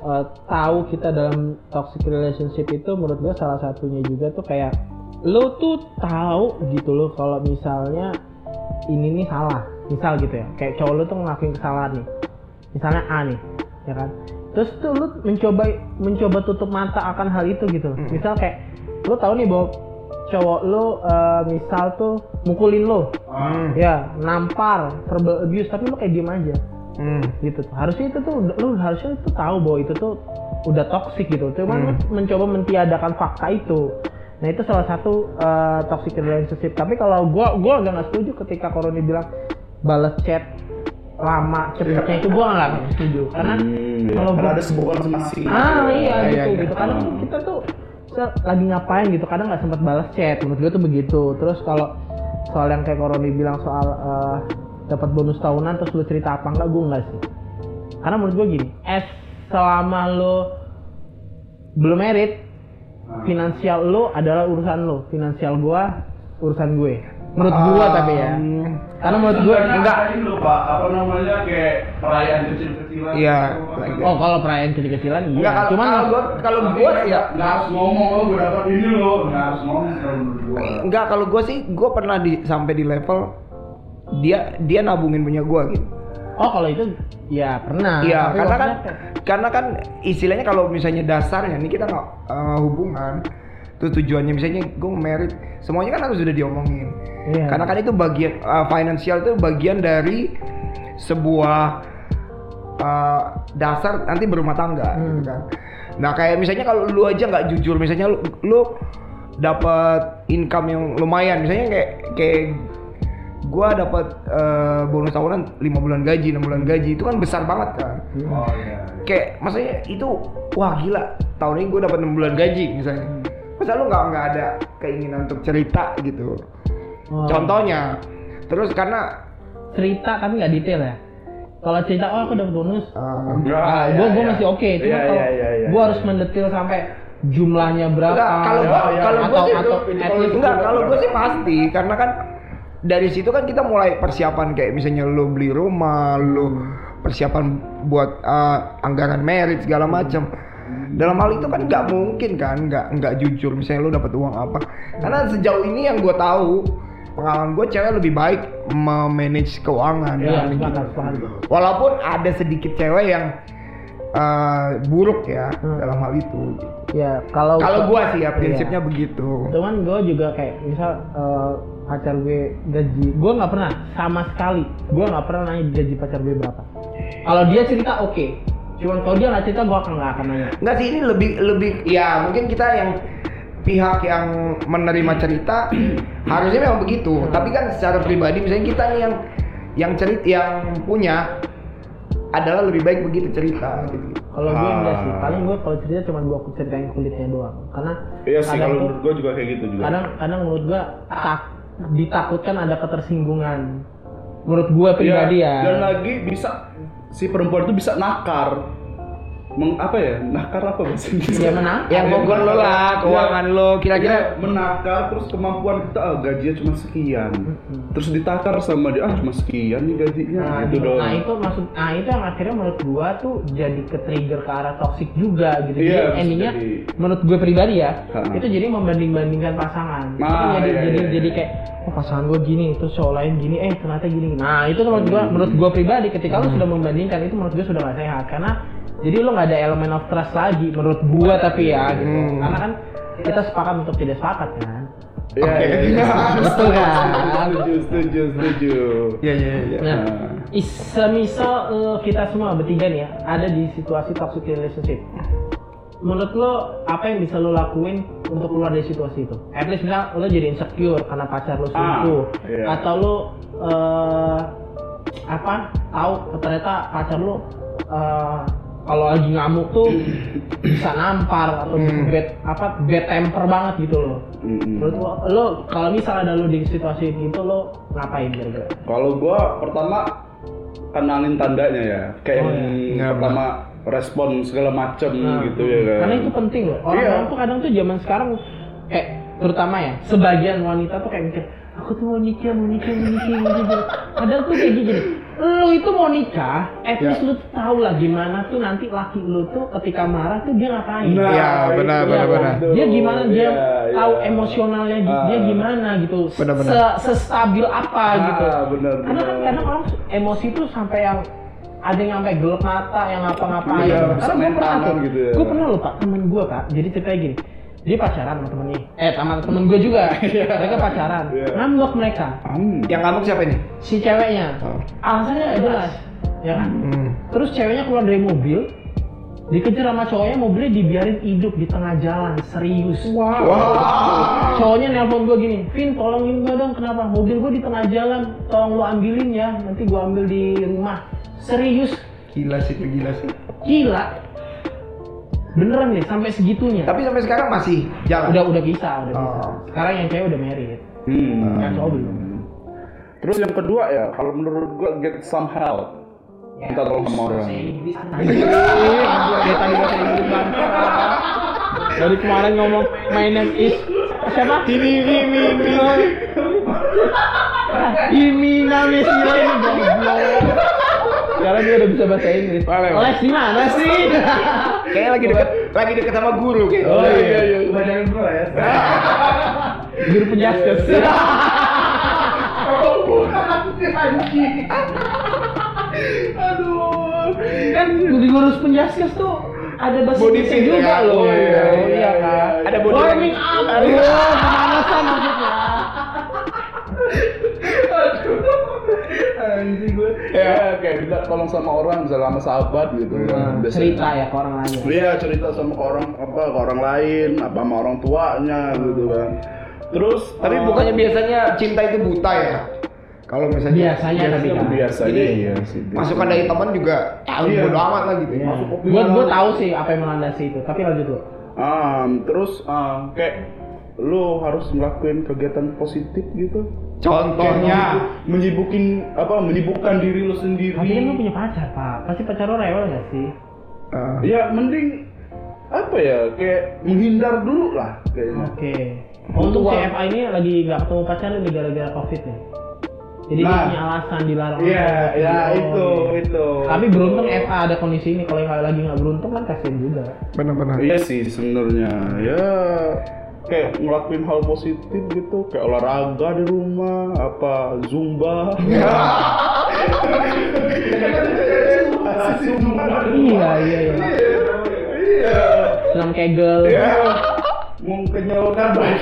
eh, tahu kita dalam toxic relationship itu menurut gue salah satunya juga tuh kayak lo tuh tahu gitu loh kalau misalnya ini nih salah. Misal gitu ya kayak cowok lo tuh ngelakuin kesalahan nih. Misalnya A nih ya kan terus tuh lu mencoba mencoba tutup mata akan hal itu gitu loh. misal kayak lu tahu nih bahwa cowok lu eh, misal tuh mukulin lu hmm. ya nampar verbal abuse tapi lu kayak diem aja Hmm. gitu tuh harusnya itu tuh lu harusnya itu tahu bahwa itu tuh udah toxic gitu cuman Hmm. mencoba mentiadakan fakta itu nah itu salah satu uh, toxic relationship tapi kalau gua gua agak nggak setuju ketika Koroni bilang balas chat lama cepetnya itu gua nggak setuju. Karena Hmm, iya. kalau Karena ada sebuah masing-masing. ah iya Iya, gitu iya. gitu. Kadang tuh kita tuh se- lagi ngapain gitu. Kadang nggak sempat balas chat. Menurut gue tuh begitu. Terus kalau soal yang kayak Koroni bilang soal eh, dapat bonus tahunan terus lu cerita apa enggak gue enggak sih. Karena menurut gue gini es selama lo belum merit finansial lo adalah urusan lo finansial gua urusan gue menurut gua tapi ya. Um, karena menurut gue enggak. ini pak apa namanya kayak perayaan kecil-kecilan Iya, gitu. oh kalau perayaan kecil-kecilan iya. Enggak, kalau- cuman kalau gua kalau gua sih ya. nggak harus ngomong lo gue dapat ini lo nggak harus ngomong kalau menurut gua. Enggak kalau gua sih gua pernah di sampai di level dia dia nabungin punya gua gitu. oh kalau itu ya pernah. Iya, karena kan karena kan istilahnya kalau misalnya dasarnya nih kita nggak eh, hubungan tuh tujuannya misalnya gue merit semuanya kan harus sudah diomongin. Iya. karena kan itu bagian eh, finansial itu bagian dari sebuah eh, dasar nanti berumah tangga Hmm. gitu kan. Nah kayak misalnya kalau lu aja nggak jujur misalnya lu, lu dapat income yang lumayan misalnya kayak kayak gua dapat eh, bonus tahunan 5 bulan gaji 6 bulan gaji itu kan besar banget kan. Oh iya kayak maksudnya itu wah gila. Tahun ini gue dapat 6 bulan gaji misalnya. Masa lu nggak nggak ada keinginan untuk cerita gitu. Oh. contohnya terus karena cerita tapi nggak detail ya? Kalau cerita oh aku dapat bonus. Eh, Enggak, ah, iya, gue gue iya. masih oke cuma Iya, kalau iya, iya, iya, gue iya. harus mendetail sampai jumlahnya berapa Enggak, kalau gua- atau, kalau gua sih atau itu- at itu least enggak kalau gue sih pasti karena kan dari situ kan kita mulai persiapan kayak misalnya lu beli rumah lu persiapan buat eh, anggaran merit segala macam dalam hal itu kan nggak mungkin kan nggak nggak jujur misalnya lu dapat uang apa karena sejauh ini yang gue tahu pengalaman gue cewek lebih baik memanage keuangan Iya, kita. sepakat. walaupun ada sedikit cewek yang eh, buruk ya Hmm. dalam hal itu gitu. ya kalau kalau gue sih ya Iya. prinsipnya begitu cuman gue juga kayak misal eh, pacar gue gaji gue nggak pernah sama sekali gue nggak pernah nanya gaji pacar gue berapa kalau dia cerita oke cuman kalau dia nggak cerita gue akan nggak akan nanya Enggak sih ini lebih lebih ya mungkin kita yang pihak yang menerima cerita harusnya memang begitu. Tapi kan secara pribadi misalnya kita nih yang yang cerit yang punya adalah lebih baik begitu cerita gitu. kalau gue Ah. enggak sih paling gue kalau cerita cuma gue ceritain kulitnya doang karena iya sih kadang kalau tuh- menurut gua juga kayak gitu juga kadang kadang menurut gue tak ditakutkan ada ketersinggungan menurut gue pribadi Iya, ya dan lagi bisa si perempuan itu bisa nakar Meng, apa ya? Nakar apa bahasa Indonesia dia menang? Yang bogor lo lah, keuangan lo kira-kira. Iya, menakar terus kemampuan kita ah, gajinya cuma sekian. Terus ditakar sama dia ah cuma sekian nih gajinya. Nah, gitu itu, dong. Nah itu maksud, nah itu yang akhirnya menurut gua tuh jadi ke trigger ke arah toxic juga gitu. Iya, jadi endingnya jadi. menurut gue pribadi ya, Ha. itu jadi membanding-bandingkan pasangan. Nah, Itu jadi iya, jadi iya, jadi iya. kayak oh pasangan gua gini, terus cowok lain gini, eh ternyata gini. Nah itu menurut gua menurut gua pribadi ketika lu sudah membandingkan itu menurut gua sudah gak sehat. Karena jadi lu nggak ada elemen of trust lagi menurut gua tapi ya gitu. Hmm. Karena kan kita sepakat untuk tidak sepakat kan. Iya, iya, iya. Betul kan? setuju setuju setuju Iya iya iya. Nah, Nah. is, semisal eh, kita semua bertiga nih ya ada di situasi toxic relationship. Menurut lo apa yang bisa lo lakuin untuk keluar dari situasi itu? At least misal lo jadi insecure karena pacar lo selingkuh, Ah, iya. atau lo eh, apa tahu ternyata pacar lo eh, kalau lagi ngamuk tuh bisa nampar atau Hmm. bad apa bad temper banget gitu loh. Menurut lo, lo kalau misal ada lo di situasi itu lo ngapain kira-kira? Kalau gua pertama kenalin tandanya ya, kayak Oh, yang iya. pertama respon segala macem Nah, gitu ya kan. Karena itu penting loh. Orang-orang Iya. tuh kadang tuh zaman sekarang kayak terutama ya, sebagian wanita tuh kayak mikir, aku tuh mau nikah, mau nikah, mau nikah, mau nikah. Padahal tuh kayak gini, lu itu mau nikah, at least Ya. lu tahu lah gimana tuh nanti laki lu tuh ketika marah tuh dia ngapain. Nah, Iya, benar, itu. benar, benar. Dia gimana dia Iya, tahu iya. emosionalnya gi- dia Ah. gimana gitu, Benar, benar. Se- sestabil apa Ah, gitu. benar, Karena kan benar. kadang orang emosi tuh sampai yang ada yang sampai gelap mata, yang ngapa-ngapain. Iya, Karena bisa gue pernah tuh, gitu ya. gue pernah lupa pak, temen gue pak, jadi ceritanya gini, dia pacaran sama temennya, eh sama temen gue juga, mereka pacaran, Iya. ngambek mereka, Hmm. Yang ngamuk siapa ini? si ceweknya, Oh. alasannya jelas, ya kan? Hmm. Terus ceweknya keluar dari mobil, Dikejar sama cowoknya mobilnya dibiarin hidup di tengah jalan, serius. Wow. Cowoknya nelpon gue gini, Vin tolongin gue dong kenapa mobil gue di tengah jalan, tolong lu ambilin ya, nanti gue ambil di rumah. Serius, Gila sih itu gila sih. gila. Beneran nih sampai segitunya. Tapi sampai sekarang masih jalan. Udah udah bisa, udah bisa. Oh. Sekarang yang cewek udah married. Hmm. Yang cowok belum. Terus yang kedua ya, kalau menurut gua get some help. Ya, Kita tolong sama orang. Bahasa Inggris bangsa. Dari kemarin ngomong my name is siapa? Ini ini ini ini. Ini namanya Sila ini goblok. Sekarang dia udah bisa bahasa Inggris. Boleh. Les di mana sih? Kayaknya lagi deket lagi deket sama guru kayak. Oh, iya, iya. Bacain gua ya. Guru penjaskes. Aduh. kan di guru penjaskes tuh ada bahasa Body fit juga ya? loh. Oh, iya, iya, iya kan. Ada body warming up. Ada- Iya, pemanasan maksudnya. Anjing gue. Ya, kayak kita tolong sama orang, misalnya sama sahabat gitu. kan. Biasanya. cerita ya ke orang lain. Iya cerita sama ke orang apa ke orang lain apa sama orang tuanya gitu kan. Terus Tapi eh, bukannya biasanya cinta itu buta ya? Kalau misalnya Biasanya tapi kan. biasanya Jadi, iya sih. masukan dari teman juga ya Iya. bodo amat lah gitu ya. Masuk Gue gue tahu sih apa yang melandasi itu, tapi lanjut dulu. Um, terus uh, kayak lu harus ngelakuin kegiatan positif gitu. Contohnya Kayak menyibukin apa menyibukkan diri lu sendiri. Tapi kan lu punya pacar, Pak. Pasti pacar lu rewel gak sih? eh, Ya mending apa ya kayak menghindar dulu lah kayaknya. Oke. Untuk si FA ini lagi nggak ketemu pacar nih gara-gara covid nih. Jadi dia Nah. punya alasan dilarang. Iya, nonton. ya Oh, itu, iya. itu. Tapi beruntung FA ada kondisi ini. Kalau yang lagi nggak beruntung kan kasihan juga. benar-benar. Iya sih sebenarnya ya kayak ngelakuin hal positif gitu kayak olahraga di rumah apa zumba Iya iya iya. iya Senam kegel. mau kenyalkan baik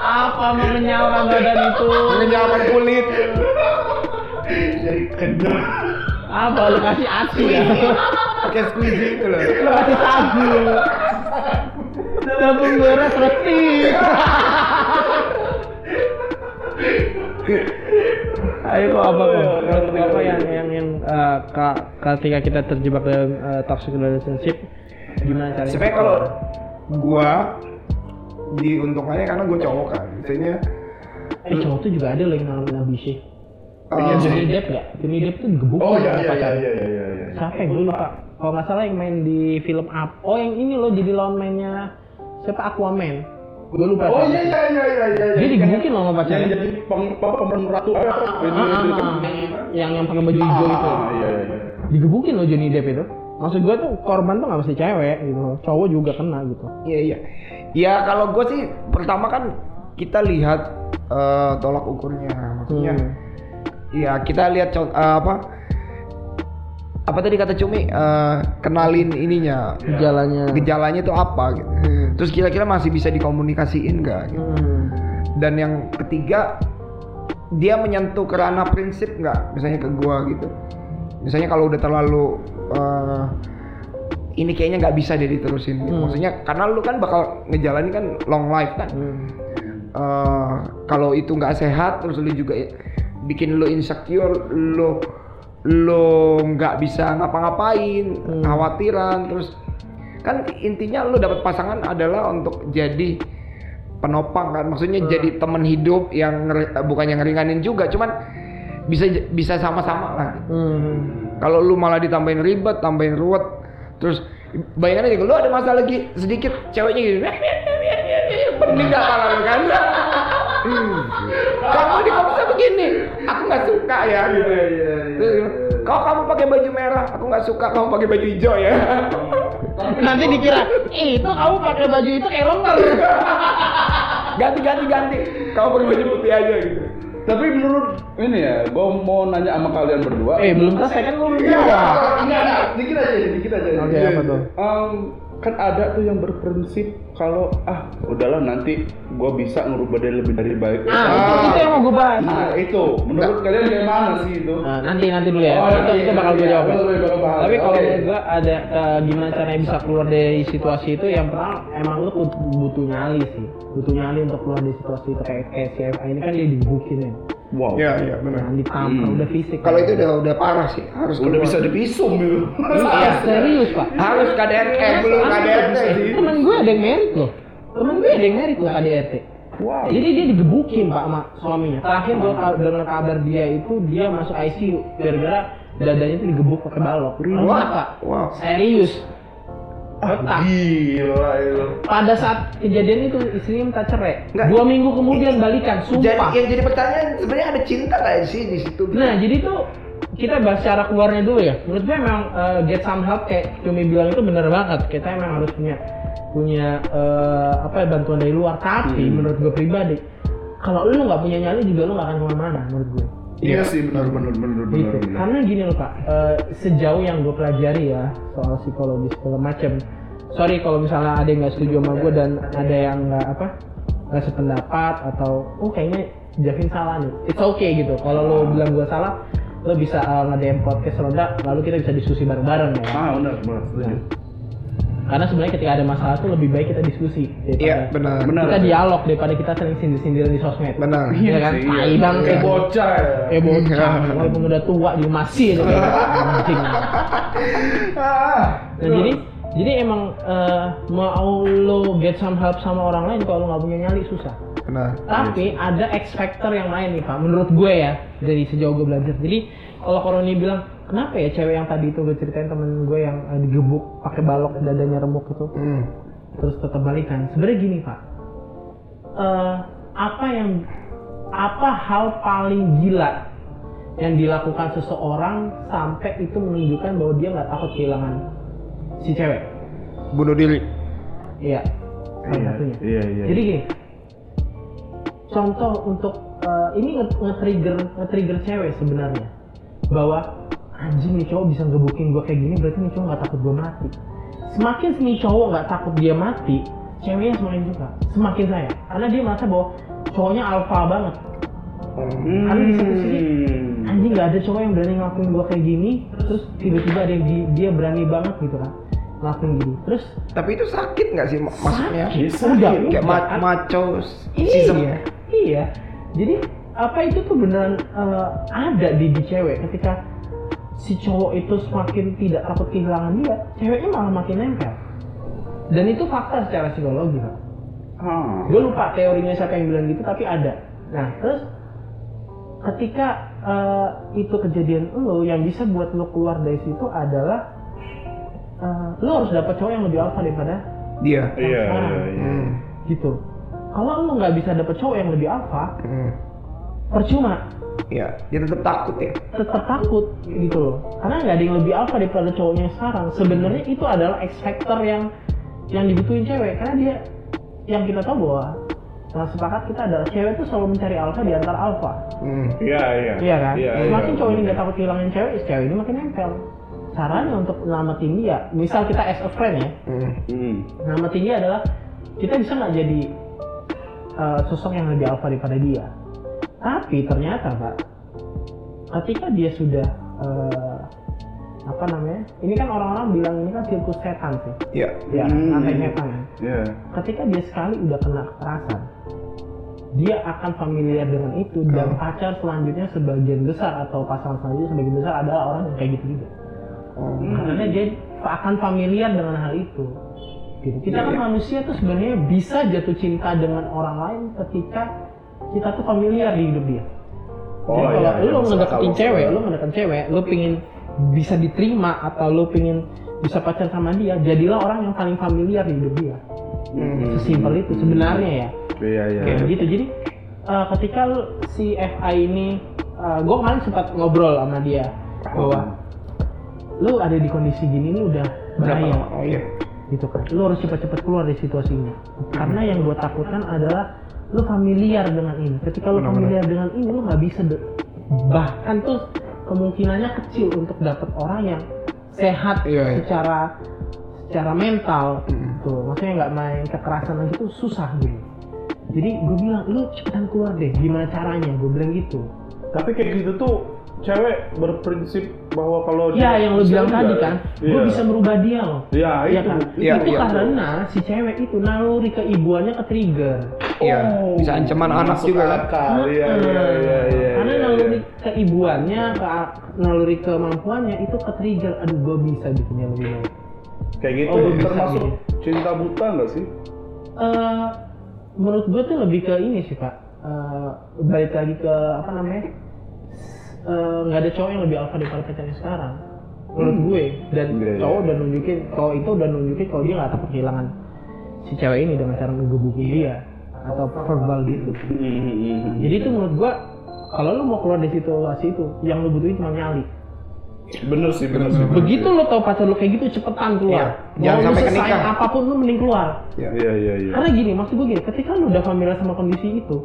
Apa mengenyalkan badan itu? Mengenyalkan kulit. jadi kenyal Apa lu kasih asi ya? Pakai squeezy itu loh. Lu kasih sagu. Tabung beras retik. Ayo kok apa kok? Kalau apa yang yang yang ka- ketika kita terjebak dalam eh, toxic relationship gimana caranya? Sebenarnya kalau gua diuntungkannya karena gua cowok kan. Misalnya eh cowok tuh juga ada loh yang ngalamin abuse. eh, Johnny Depp ya? Johnny Depp tuh digebuk oh iya iya iya pacarnya. iya iya iya Siapa yang gue lupa? Kalau nggak salah yang main di film apa? Oh yang ini loh jadi lawan mainnya siapa Aquaman? Gue lupa. oh siapa. iya iya iya iya iya Dia digebukin loh sama yang pacarnya. jadi pemeran ratu Ah, ah, ah. yang yang pakai baju hijau itu. Iya iya iya Digebukin loh Johnny Depp itu. Maksud gue tuh korban tuh nggak mesti cewek gitu, cowok juga kena gitu. Iya iya. Ya kalau gue sih pertama kan kita lihat eh, tolak ukurnya, maksudnya. Hmm. Ya kita lihat eh, apa? Apa tadi kata Cumi? Eh, kenalin ininya, Gejalanya. gejalanya itu apa? Gitu. Hmm. Terus kira-kira masih bisa dikomunikasiin nggak? Gitu. Hmm. Dan yang ketiga dia menyentuh kerana prinsip nggak? Misalnya ke gua gitu. Misalnya kalau udah terlalu eh, ini kayaknya nggak bisa deh diterusin. gitu. Hmm. Maksudnya karena lu kan bakal ngejalanin kan long life kan. Hmm. Eh, kalau itu nggak sehat terus lu juga bikin lu insecure, lu lu nggak bisa ngapa-ngapain, Hmm. khawatiran terus kan intinya lu dapat pasangan adalah untuk jadi penopang kan maksudnya Hmm. jadi teman hidup yang eh, bukan yang ngeringanin juga cuman bisa bisa sama-sama lah Hmm. kalau lu malah ditambahin ribet tambahin ruwet terus bayangin aja lu ada masalah lagi sedikit ceweknya gitu pening kan kamu dipaksa begini aku nggak suka ya. Gitu Terus, kalau kamu pakai baju merah. Aku nggak suka kamu pakai baju hijau ya. Nanti dikira, "Eh, itu kamu pakai baju itu kayak ganti ganti ganti kamu pakai baju putih aja gitu. Tapi menurut ini ya gue mau nanya sama kalian berdua. Eh, belum selesai kan lu belum jawab. Enggak, enggak, dikit aja, dikit aja. Oke, apa tuh? Em, kan ada tuh yang berprinsip kalau ah udahlah nanti gue bisa ngerubah dia lebih dari baik. Ah, itu, itu yang mau gue bahas. Nah itu menurut kalian gimana sih itu? Nah, nanti nanti dulu ya. Oh, itu, nanti, itu bakal gue iya, jawab. bahas. Tapi kalau menurut gue ada eh, gimana caranya bisa keluar dari situasi itu yang pertama emang lu but- butuh nyali sih. Butuh nyali untuk keluar dari situasi itu kayak kayak si ini kan dia dibukin ya. Wow. Iya, iya benar. Nah, ditampar Hmm. udah fisik. Kalau itu udah udah parah sih, harus Udah keluar. bisa dipisum gitu. Iya, serius pak. harus KDRT belum KDRT sih. Temen gue ada yang merit loh. Temen gue ada yang merit loh KDRT. Wow. Jadi dia digebukin pak sama suaminya. Terakhir gue dengar kabar dia itu dia masuk ICU gara-gara dadanya itu digebuk pakai balok. Rusak pak. Wow. Serius. Ah, gila itu. Pada saat kejadian itu istrinya minta cerai. Nggak. Dua minggu kemudian balikan. Jadi Sumpah. yang jadi pertanyaan sebenarnya ada cinta nggak sih di situ? Nah jadi tuh kita bahas cara keluarnya dulu ya. Menurut gue memang uh, get some help kayak Cumi bilang itu bener banget. Kita emang harus punya punya uh, apa ya bantuan dari luar. Tapi Hmm. menurut gue pribadi, kalau lu nggak punya nyali juga lu nggak akan ke mana-mana menurut gue. Iya sih benar benar benar benar. Gitu. Karena gini loh pak, uh, sejauh yang gue pelajari ya soal psikologi segala macam. Sorry kalau misalnya ada yang nggak setuju sama gue dan ada yang nggak apa nggak sependapat atau oh kayaknya Javin salah nih. It's okay gitu. Kalau lo bilang gue salah, lo bisa uh, nge-DM podcast Roda, lalu kita bisa diskusi bareng-bareng ya. Ah benar benar. Karena sebenarnya ketika ada masalah tuh lebih baik kita diskusi daripada Iya, benar. Benar. kita dialog daripada kita sering sindir-sindiran di sosmed. Benar. Iya kan? sih, Tai bang Kayak bocah ya. Eh bocah, walaupun udah tua juga masih aja anjing. Ah. Nah jadi jadi emang eh, mau lo get some help sama orang lain kalau lo nggak punya nyali susah. Benar. Tapi ada X factor yang lain nih pak, menurut gue ya dari sejauh gue belajar. Jadi kalau Koroni bilang kenapa ya cewek yang tadi itu gue ceritain temen gue yang eh, digebuk pakai balok dadanya remuk itu Hmm. terus tetap balikan. Sebenarnya gini pak, Eh, apa yang apa hal paling gila yang dilakukan seseorang sampai itu menunjukkan bahwa dia nggak takut kehilangan si cewek? Bunuh diri. Iya, salah Iya, satunya. iya, iya. Jadi gini, contoh untuk eh, ini nge- nge-trigger nge-trigger cewek sebenarnya bahwa anjing nih cowok bisa ngebukin gue kayak gini berarti nih cowok nggak takut gue mati. Semakin nih cowok nggak takut dia mati, ceweknya semakin suka, semakin sayang karena dia merasa bahwa cowoknya alpha banget. Hmm. Karena di satu sisi, Anjing nggak ada cowok yang berani ngelakuin gue kayak gini, terus tiba-tiba ada yang di- dia berani banget gitu kan ngelakuin gini. Terus Tapi itu sakit nggak sih mak- maksudnya? sakit, sakit. udah, Kayak ma- maco Iya, sisem. iya. Jadi apa itu tuh beneran eh, ada di, di cewek ketika si cowok itu semakin tidak takut kehilangan dia, ceweknya malah makin nempel. Dan itu fakta secara psikologi, Pak. Ah. Gue lupa teorinya siapa yang bilang gitu, tapi ada. Nah, terus ketika eh, itu kejadian lo yang bisa buat lo keluar dari situ adalah eh, lo harus dapat cowok yang lebih alpha daripada Dia. Iya, iya, iya. Hmm. gitu. Kalau lo nggak bisa dapet cowok yang lebih alpha, Hmm. Percuma Iya, dia tetap takut ya. tetap takut gitu loh karena nggak ada yang lebih alpha daripada cowoknya sekarang sebenarnya itu adalah X factor yang yang dibutuhin cewek karena dia yang kita tahu bahwa nah sepakat kita adalah cewek itu selalu mencari alpha di antara alpha Hmm. Iya, iya. iya kan Iya, semakin iya. cowok ini nggak takut kehilangan cewek cewek ini makin nempel caranya untuk nyelamatin dia misal kita as a friend ya Hmm. Hmm. nyelamatin dia adalah kita bisa nggak jadi uh, sosok yang lebih alpha daripada dia tapi ternyata pak ketika dia sudah uh, apa namanya ini kan orang-orang bilang ini kan sirkus setan sih Iya. ya Hmm. rantai setan kan. Iya. ketika dia sekali udah kena kekerasan dia akan familiar dengan itu dan Hmm. pacar selanjutnya sebagian besar atau pasangan selanjutnya sebagian besar adalah orang yang kayak gitu juga Oh. karena dia akan familiar dengan hal itu gitu. kita Iya, kan iya. manusia tuh sebenarnya bisa jatuh cinta dengan orang lain ketika kita tuh familiar di hidup dia Oh, Jadi iya, kalau iya, lu masuk ngedeketin cewek, lu ngedeketin cewek, lu pingin bisa diterima atau lu pingin bisa pacar sama dia, jadilah orang yang paling familiar di hidup dia. Hmm. Sesimpel itu sebenarnya ya. Iya, iya. Kayak begitu. Jadi eh, ketika lu- si FI ini, gue kemarin sempat ngobrol sama dia bahwa lu ada di kondisi gini lu udah Berapa bahaya? Oh iya. gitu kan lu harus cepat-cepat keluar dari situasi ini karena yang gue takutkan adalah lu familiar dengan ini. Ketika lu familiar dengan ini lu nggak bisa de- bahkan tuh kemungkinannya kecil untuk dapet orang yang sehat Iya, iya. secara secara mental tuh maksudnya nggak main kekerasan lagi tuh susah gitu. Jadi gue bilang lu cepetan keluar deh. Gimana caranya? Gue bilang gitu. Tapi kayak gitu tuh cewek berprinsip bahwa kalau ya dia yang lu bisa bilang tadi kan gue Iya. bisa merubah dia loh Ya, Iya itu. kan? Iya, itu iya. karena si cewek itu naluri keibuannya ke trigger. Iya, Oh, bisa ancaman anak juga kan. akal. Iya, iya, iya, iya. Karena iya, naluri iya. keibuannya, ke naluri kemampuannya itu ke trigger. Aduh, gue bisa bikinnya lebih baik. kayak gitu Oh, bisa termasuk gitu. cinta buta nggak sih? Eh, menurut gue tuh lebih ke ini sih pak. Eh, balik lagi ke apa namanya? Eh, nggak ada cowok yang lebih alpha daripada pacarnya sekarang. Menurut gue dan Iya, iya. cowok udah nunjukin, cowok itu udah nunjukin kalau dia nggak takut kehilangan si cewek ini dengan cara ngegebukin dia atau verbal gitu. Jadi itu menurut gua kalau lu mau keluar dari situasi itu, yang lu butuhin cuma nyali. bener sih, bener sih. Begitu lu tahu pacar lu kayak gitu, cepetan keluar. Iya. Jangan sampai ke sesayang nikah. apa pun lu mending keluar. Iya. Iya, iya, iya. Karena gini, maksud gue gini, ketika lu udah familiar sama kondisi itu,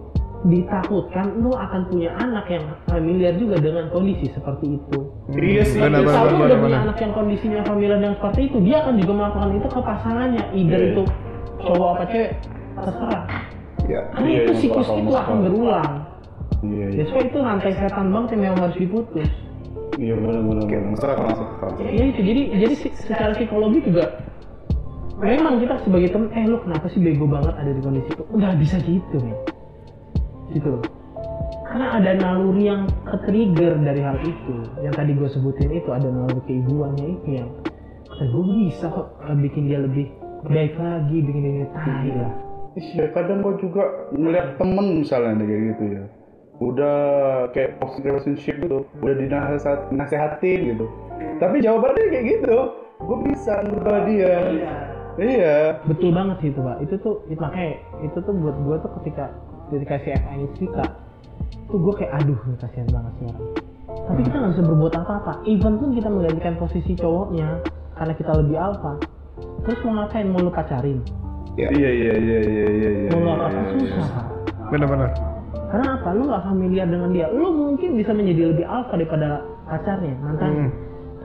ditakutkan lu akan punya anak yang familiar juga dengan kondisi seperti itu. Iya sih. Benar, benar, benar, udah punya anak yang kondisinya familiar dengan seperti itu, dia akan juga melakukan itu ke pasangannya, either Iya. itu cowok apa cewek, terserah. Iya. Karena Iya, itu siklus itu akan berulang. Iya, iya. Ya so itu rantai setan banget yang memang harus diputus. Iya, bener, bener, bener. Masuk akal, masuk akal. Ya itu jadi jadi secara psikologi juga memang kita sebagai temen eh lu kenapa sih bego banget ada di kondisi itu nggak bisa gitu men gitu loh karena ada naluri yang ke-trigger dari hal itu yang tadi gue sebutin itu ada naluri keibuannya itu yang kata gue bisa kok eh, bikin dia lebih baik lagi bikin dia tai lah Iya, kadang gua juga ngeliat temen misalnya kayak gitu ya. Udah kayak toxic relationship gitu, udah dinasehat, dinasehatin gitu. Tapi jawabannya kayak gitu, gue bisa ngubah dia. Iya. betul banget sih itu pak itu tuh itu makanya itu tuh buat gue tuh ketika ketika si FA ini cerita tuh gue kayak aduh kasihan banget sih orang. Tapi kita nggak bisa berbuat apa-apa. Even pun kita menggantikan posisi cowoknya karena kita lebih alpha terus mau ngapain? Mau lu pacarin? Iya, iya, iya, iya, iya, iya. mau lu iya, apa? iya, iya. susah. Benar-benar. karena apa? Lu nggak familiar dengan dia. Lu mungkin bisa menjadi lebih alpha daripada pacarnya mantannya Hmm.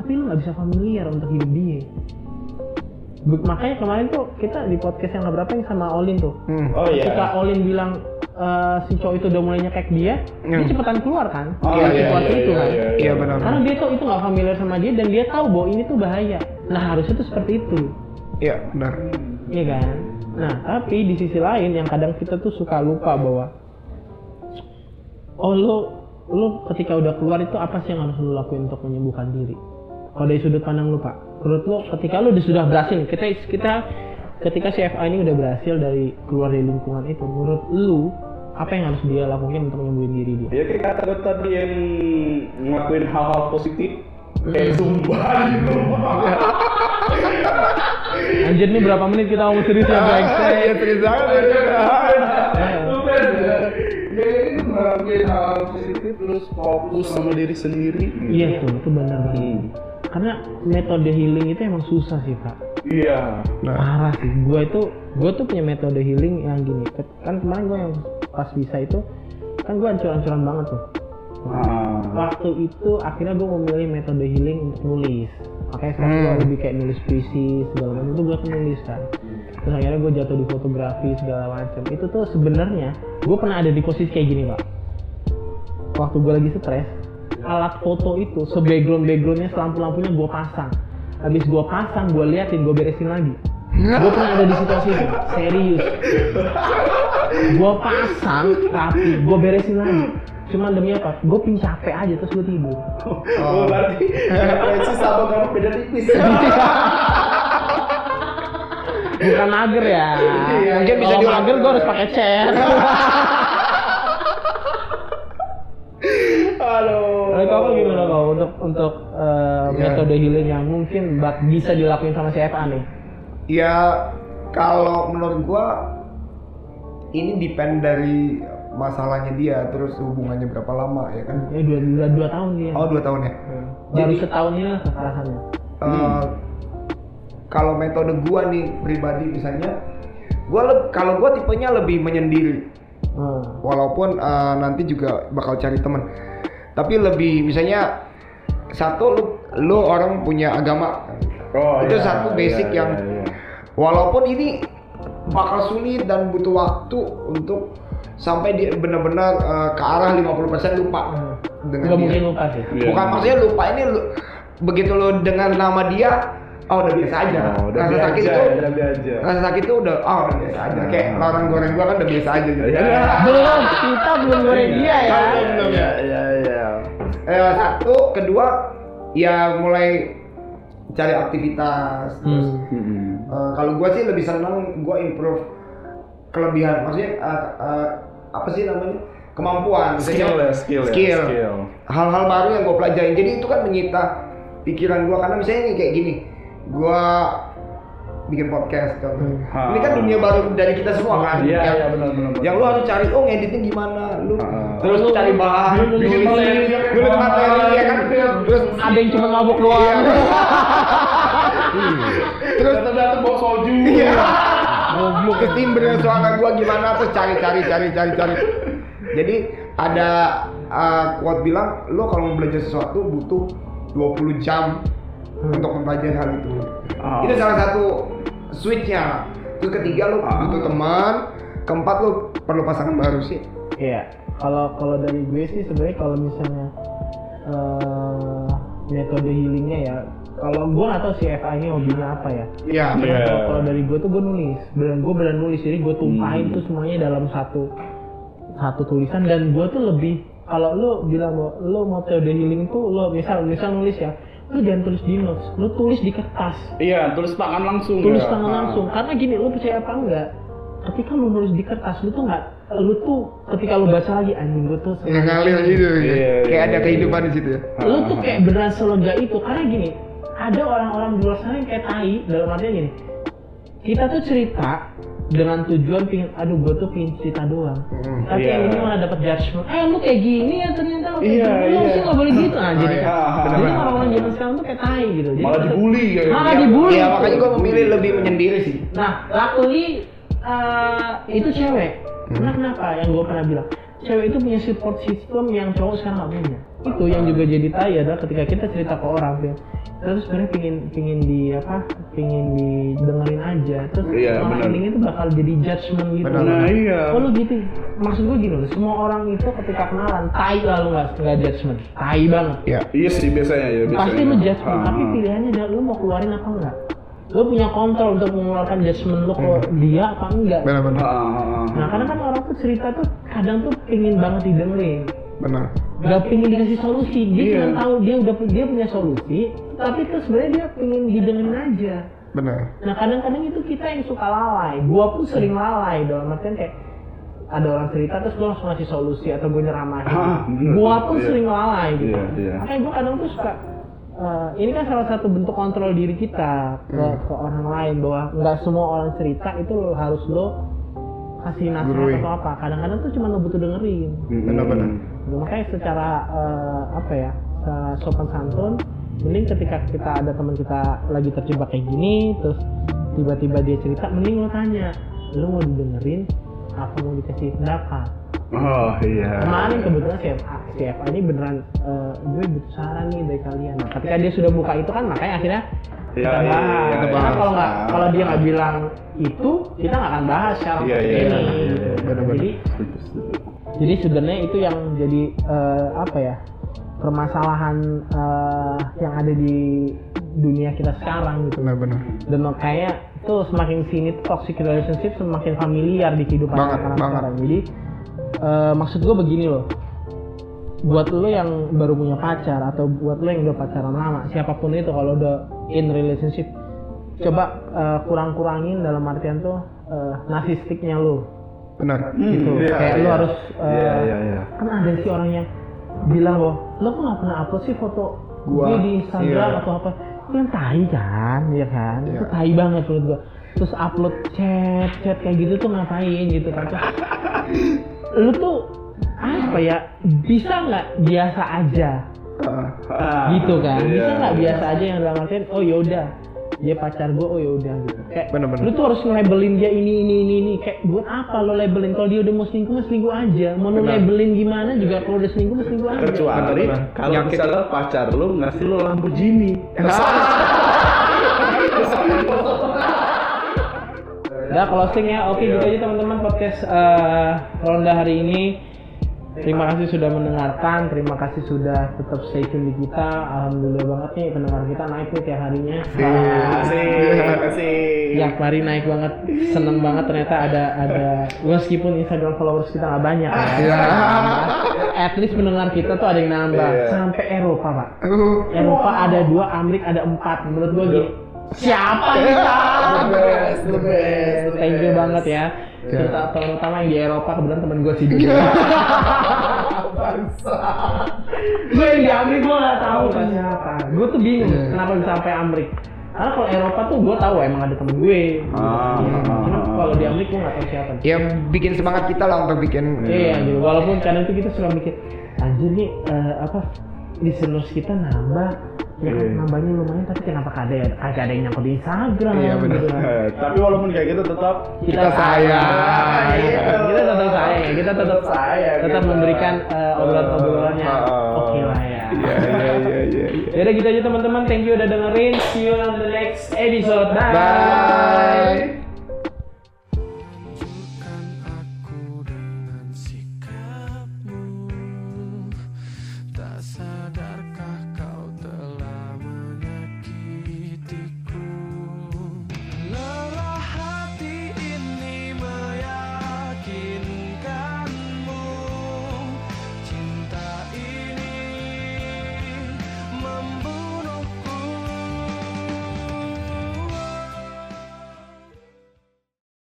tapi lu nggak bisa familiar untuk hidup dia makanya kemarin tuh kita di podcast yang berapa yang sama Olin tuh Hmm. Oh iya. ketika Olin bilang eh, si cowok itu udah mulai nyekek dia, dia Hmm. cepetan keluar kan? Oh, iya, situasi iya, itu iya, kan. iya, Iya benar. Karena dia tuh itu nggak familiar sama dia dan dia tahu bahwa ini tuh bahaya. Nah harusnya tuh seperti itu, Iya benar. iya kan? Nah tapi di sisi lain yang kadang kita tuh suka lupa bahwa oh lu lu ketika udah keluar itu apa sih yang harus lu lakuin untuk menyembuhkan diri? Kalau dari sudut pandang lu pak, menurut lu ketika udah sudah berhasil, kita kita ketika si FA ini udah berhasil dari keluar dari lingkungan itu, menurut lu apa yang harus dia lakukan untuk menyembuhin diri dia? Ya kayak kata tadi yang ngelakuin hal-hal positif kayak zumba gitu. Anjir nih berapa menit kita ngomong serius ya Iya brengsek. serius banget ya. Ya itu ngelakuin hal positif terus fokus sama diri sendiri. gitu. Iya tuh, itu benar banget. Karena metode healing itu emang susah sih pak. Iya. Nah, Parah sih. Gue itu, gue tuh punya metode healing yang gini. Kan kemarin gue yang pas bisa itu, kan gue ancur-ancuran banget tuh. Ah. Waktu itu akhirnya gue memilih metode healing untuk nulis. Makanya sekarang gue Hmm. lebih kayak nulis puisi segala macam itu gue nulis kan. Terus akhirnya gue jatuh di fotografi segala macam. Itu tuh sebenarnya gue pernah ada di posisi kayak gini pak. Waktu gue lagi stres, alat foto itu se-background backgroundnya selampu lampunya gue pasang. Habis gue pasang, gue liatin, gue beresin lagi. Gue pernah ada di situasi itu, serius. Gue pasang rapi, gue beresin lagi. Cuman demi apa? Gue pin capek aja terus gue tidur. Oh, berarti referensi sama kamu beda tipis. Bukan mager ya. Mungkin bisa Kalau diulang. mager gue harus pakai chat. Aduh. Kalau kau gimana kau untuk untuk eh, Ya. metode healing yang mungkin bak- bisa dilakuin sama si FA nih? ya kalau menurut gua ini depend dari masalahnya dia terus hubungannya berapa lama ya kan Ya dua, dua, dua tahun dia. oh dua tahun ya Baru jadi- setahun ini lah kekerasannya. Eh, kalau metode gua nih pribadi misalnya gua kalau gua tipenya lebih menyendiri Hmm. walaupun eh, nanti juga bakal cari teman tapi lebih misalnya satu lu lu orang punya agama Oh, itu iya, satu basic iya, yang iya, iya. walaupun ini bakal sulit dan butuh waktu untuk sampai dia benar-benar eh, ke arah 50% lupa dengan Nggak dia. mungkin lupa sih. Iya. Bukan maksudnya lupa ini lu, begitu lo dengar nama dia, oh udah biasa aja. Oh, udah rasa biasa, sakit itu, udah biasa. rasa sakit itu udah, oh udah biasa aja. Kayak Hmm. larang goreng gua kan udah biasa aja gitu. Iya. Belum, kita belum goreng dia ya. Belum, belum, Iya, iya, iya. Eh, satu, kedua, ya mulai cari aktivitas. Terus Hmm. Eh, kalau gua sih lebih senang gua improve kelebihan, maksudnya eh, eh, apa sih namanya kemampuan, Misalnya Skill ya, skill ya, skill. skill. hal-hal baru yang gue pelajarin jadi itu kan menyita pikiran gue karena misalnya nih kayak gini gue bikin podcast contohnya Hmm. ini kan dunia baru dari kita semua kan? Iya, yang, iya, benar, benar, yang lu harus cari oh ngeditnya gimana? Lu Hmm. terus Lu- cari bahan lu- lu- bikin lu- materi lu- lu- materi ya kan? terus Ada yang cuma mabuk doang. terus Datang-datang bawa soju. iya. Goblok. Ke timbre suara gua gimana terus cari cari cari cari cari. Jadi ada uh, quote bilang lo kalau mau belajar sesuatu butuh 20 jam untuk mempelajari hal itu Oh. itu salah satu switchnya terus ketiga lo Ah. butuh teman keempat lo perlu pasangan baru sih Iya, kalau kalau dari gue sih sebenarnya kalau misalnya eh, metode healingnya ya, kalau gue nggak tahu si FA ini hobinya apa ya. iya Iya. kalau- dari gue tuh gue nulis, beneran gue beneran nulis, jadi gue tumpahin Hmm. tuh semuanya dalam satu satu tulisan dan gue tuh lebih kalau lo bilang lo metode healing tuh lo misal misal nulis ya, lo jangan tulis di notes, lo tulis di kertas Iya, tulis tangan langsung. tulis ya. tangan Ah. langsung karena gini lu percaya apa enggak ketika lu nulis di kertas lu tuh nggak lu tuh ketika lu baca lagi anjing gue tuh yang ngalir gitu Iya, iya, kayak ada iya. kehidupan di situ ya lu tuh kayak beneran selega itu karena gini ada orang-orang di luar sana yang kayak tai dalam artinya gini kita tuh cerita dengan tujuan pingin aduh gue tuh pingin cerita doang Hmm. tapi yang ini malah dapat judgement eh lu kayak gini ya ternyata lu kayak Iya, gini lu iya. sih nggak boleh gitu nah jadi iya. jadi Benar-benar. orang-orang zaman sekarang tuh kayak tai gitu Jadi Malah dibully kayak. malah dibully iya makanya gue memilih lebih menyendiri sih Nah, luckily eh, itu cewek. Karena kenapa? Yang gue pernah bilang, cewek itu punya support system yang cowok sekarang nggak punya. Itu yang juga jadi tai adalah ketika kita cerita ke orang, kita tuh sebenarnya pingin pingin di apa? Pingin didengerin aja. Terus Iya, benar. endingnya itu bakal jadi judgement gitu. Benar, Nah, iya. Oh lu gitu. Maksud gue gini loh, semua orang itu ketika kenalan, tai lalu nggak nggak judgement, tai banget. ya Iya sih biasanya ya. Biasanya. Pasti lu judgement, Ah, tapi pilihannya adalah lu mau keluarin apa enggak. Lu punya kontrol untuk mengeluarkan judgement lu ke dia apa enggak. benar-benar ah, ah. Nah karena kan orang tuh cerita tuh kadang tuh pingin banget didengerin benar Gak pingin dikasih solusi, dia Iya. cuma tahu dia udah dia punya solusi Tapi tuh sebenarnya dia pingin didengerin aja benar Nah kadang-kadang itu kita yang suka lalai, gua pun sering lalai dalam artian kayak ada orang cerita terus gua langsung ngasih solusi atau gue nyeramahin Ah, bener. Gua pun Iya. sering lalai gitu Iya, iya. Makanya gua kadang tuh suka eh, ini kan salah satu bentuk kontrol diri kita ke, Hmm. ke orang lain bahwa nggak semua orang cerita itu lo harus lo kasih nasihat Gurui. atau apa kadang-kadang tuh cuma lo butuh dengerin. Benar-benar. Nah, makanya secara eh, apa ya eh, sopan santun mending ketika kita ada teman kita lagi terjebak kayak gini terus tiba-tiba dia cerita mending lo tanya lo mau didengerin apa mau dikasih pendapat Oh iya. kemarin kebetulan CFA CFA ini beneran eh, gue butuh saran nih dari kalian nah, ketika dia sudah buka itu kan makanya akhirnya Iya, kita iya, bahas iya, bahas. kalau nggak kalau dia nggak bilang itu kita nggak akan bahas secara Iya, iya, ini iya, gitu. iya, benar-benar. jadi. Jadi sebenarnya itu yang jadi eh, apa ya permasalahan eh, yang ada di dunia kita sekarang gitu. Benar-benar dan kayak itu semakin sini toxic relationship semakin familiar di kehidupan Banget, anak-anak banget. sekarang. Jadi eh, maksud gue begini loh. Buat lo yang baru punya pacar atau buat lo yang udah pacaran lama siapa pun itu kalau udah in relationship coba eh, kurang-kurangin dalam artian tuh eh, narsistiknya lo benar gitu iya, kayak iya. harus eh, Iya, iya, iya. kan ada sih orang yang bilang loh lo kok nggak pernah upload sih foto Gua, gue di Instagram iya. atau apa itu kan tai kan ya kan Iya. itu tai banget menurut gua terus upload chat chat kayak gitu tuh ngapain gitu kan lu tuh apa ya bisa nggak biasa aja gitu kan iya, bisa nggak iya. biasa aja yang dalam artian oh yaudah dia pacar gue oh ya udah gitu. Kayak bener, bener. lu tuh harus nge-labelin dia ini ini ini ini. Kayak buat apa lo labelin? Kalau dia udah mau selingkuh mau selingkuh aja. Mau lo labelin gimana juga? Kalau udah selingkuh mau selingkuh aja. Kecuali kalau misalnya pacar lu ngasih lo Lamborghini. Nah, closing ya, oke gitu aja teman-teman podcast uh, ronda hari ini. Terima kasih sudah mendengarkan, terima kasih sudah tetap stay tune di kita. Alhamdulillah banget nih pendengar kita naik nih tiap harinya. Asik, asik. Tiap hari naik banget, seneng banget ternyata ada ada meskipun Instagram followers kita nggak banyak ya. Iya. At least pendengar kita tuh ada yang nambah Iya. sampai Eropa pak. Uh, Eropa ada dua, Amerika ada empat. Menurut gua gini, siapa kita? The best, the best, Thank you banget ya. Terutama, terutama yang di Eropa kebetulan temen gue sih. gue yang di Amerika gue nggak tahu kan siapa. Gue tuh bingung Iya. kenapa bisa sampai Amerika. Karena kalau Eropa tuh gue tahu emang ada temen gue. Ah, Iya. ah, Cuma ah, ah. kalau di Amerika gue nggak tahu siapa. ya bikin semangat kita lah untuk bikin Iya, gitu. Walaupun kadang tuh kita suka mikir, anjir nih eh, apa listeners kita nambah, ya kan Iya. nambahnya lumayan, tapi kenapa kagak ada, kagak ada yang nyangkut di Instagram? Iya, bener. gitu. Eh, Tapi walaupun kayak gitu tetap Kita, Kita sayang. Gitu. Kita tetap sayang ya. Kita tetap sayang, tetap gitu. memberikan eh, obrolan-obrolannya. Ah. Oke lah ya. Iya, iya, iya, iya. Ya udah gitu aja teman-teman. Thank you udah dengerin. See you on the next episode. Bye. Bye.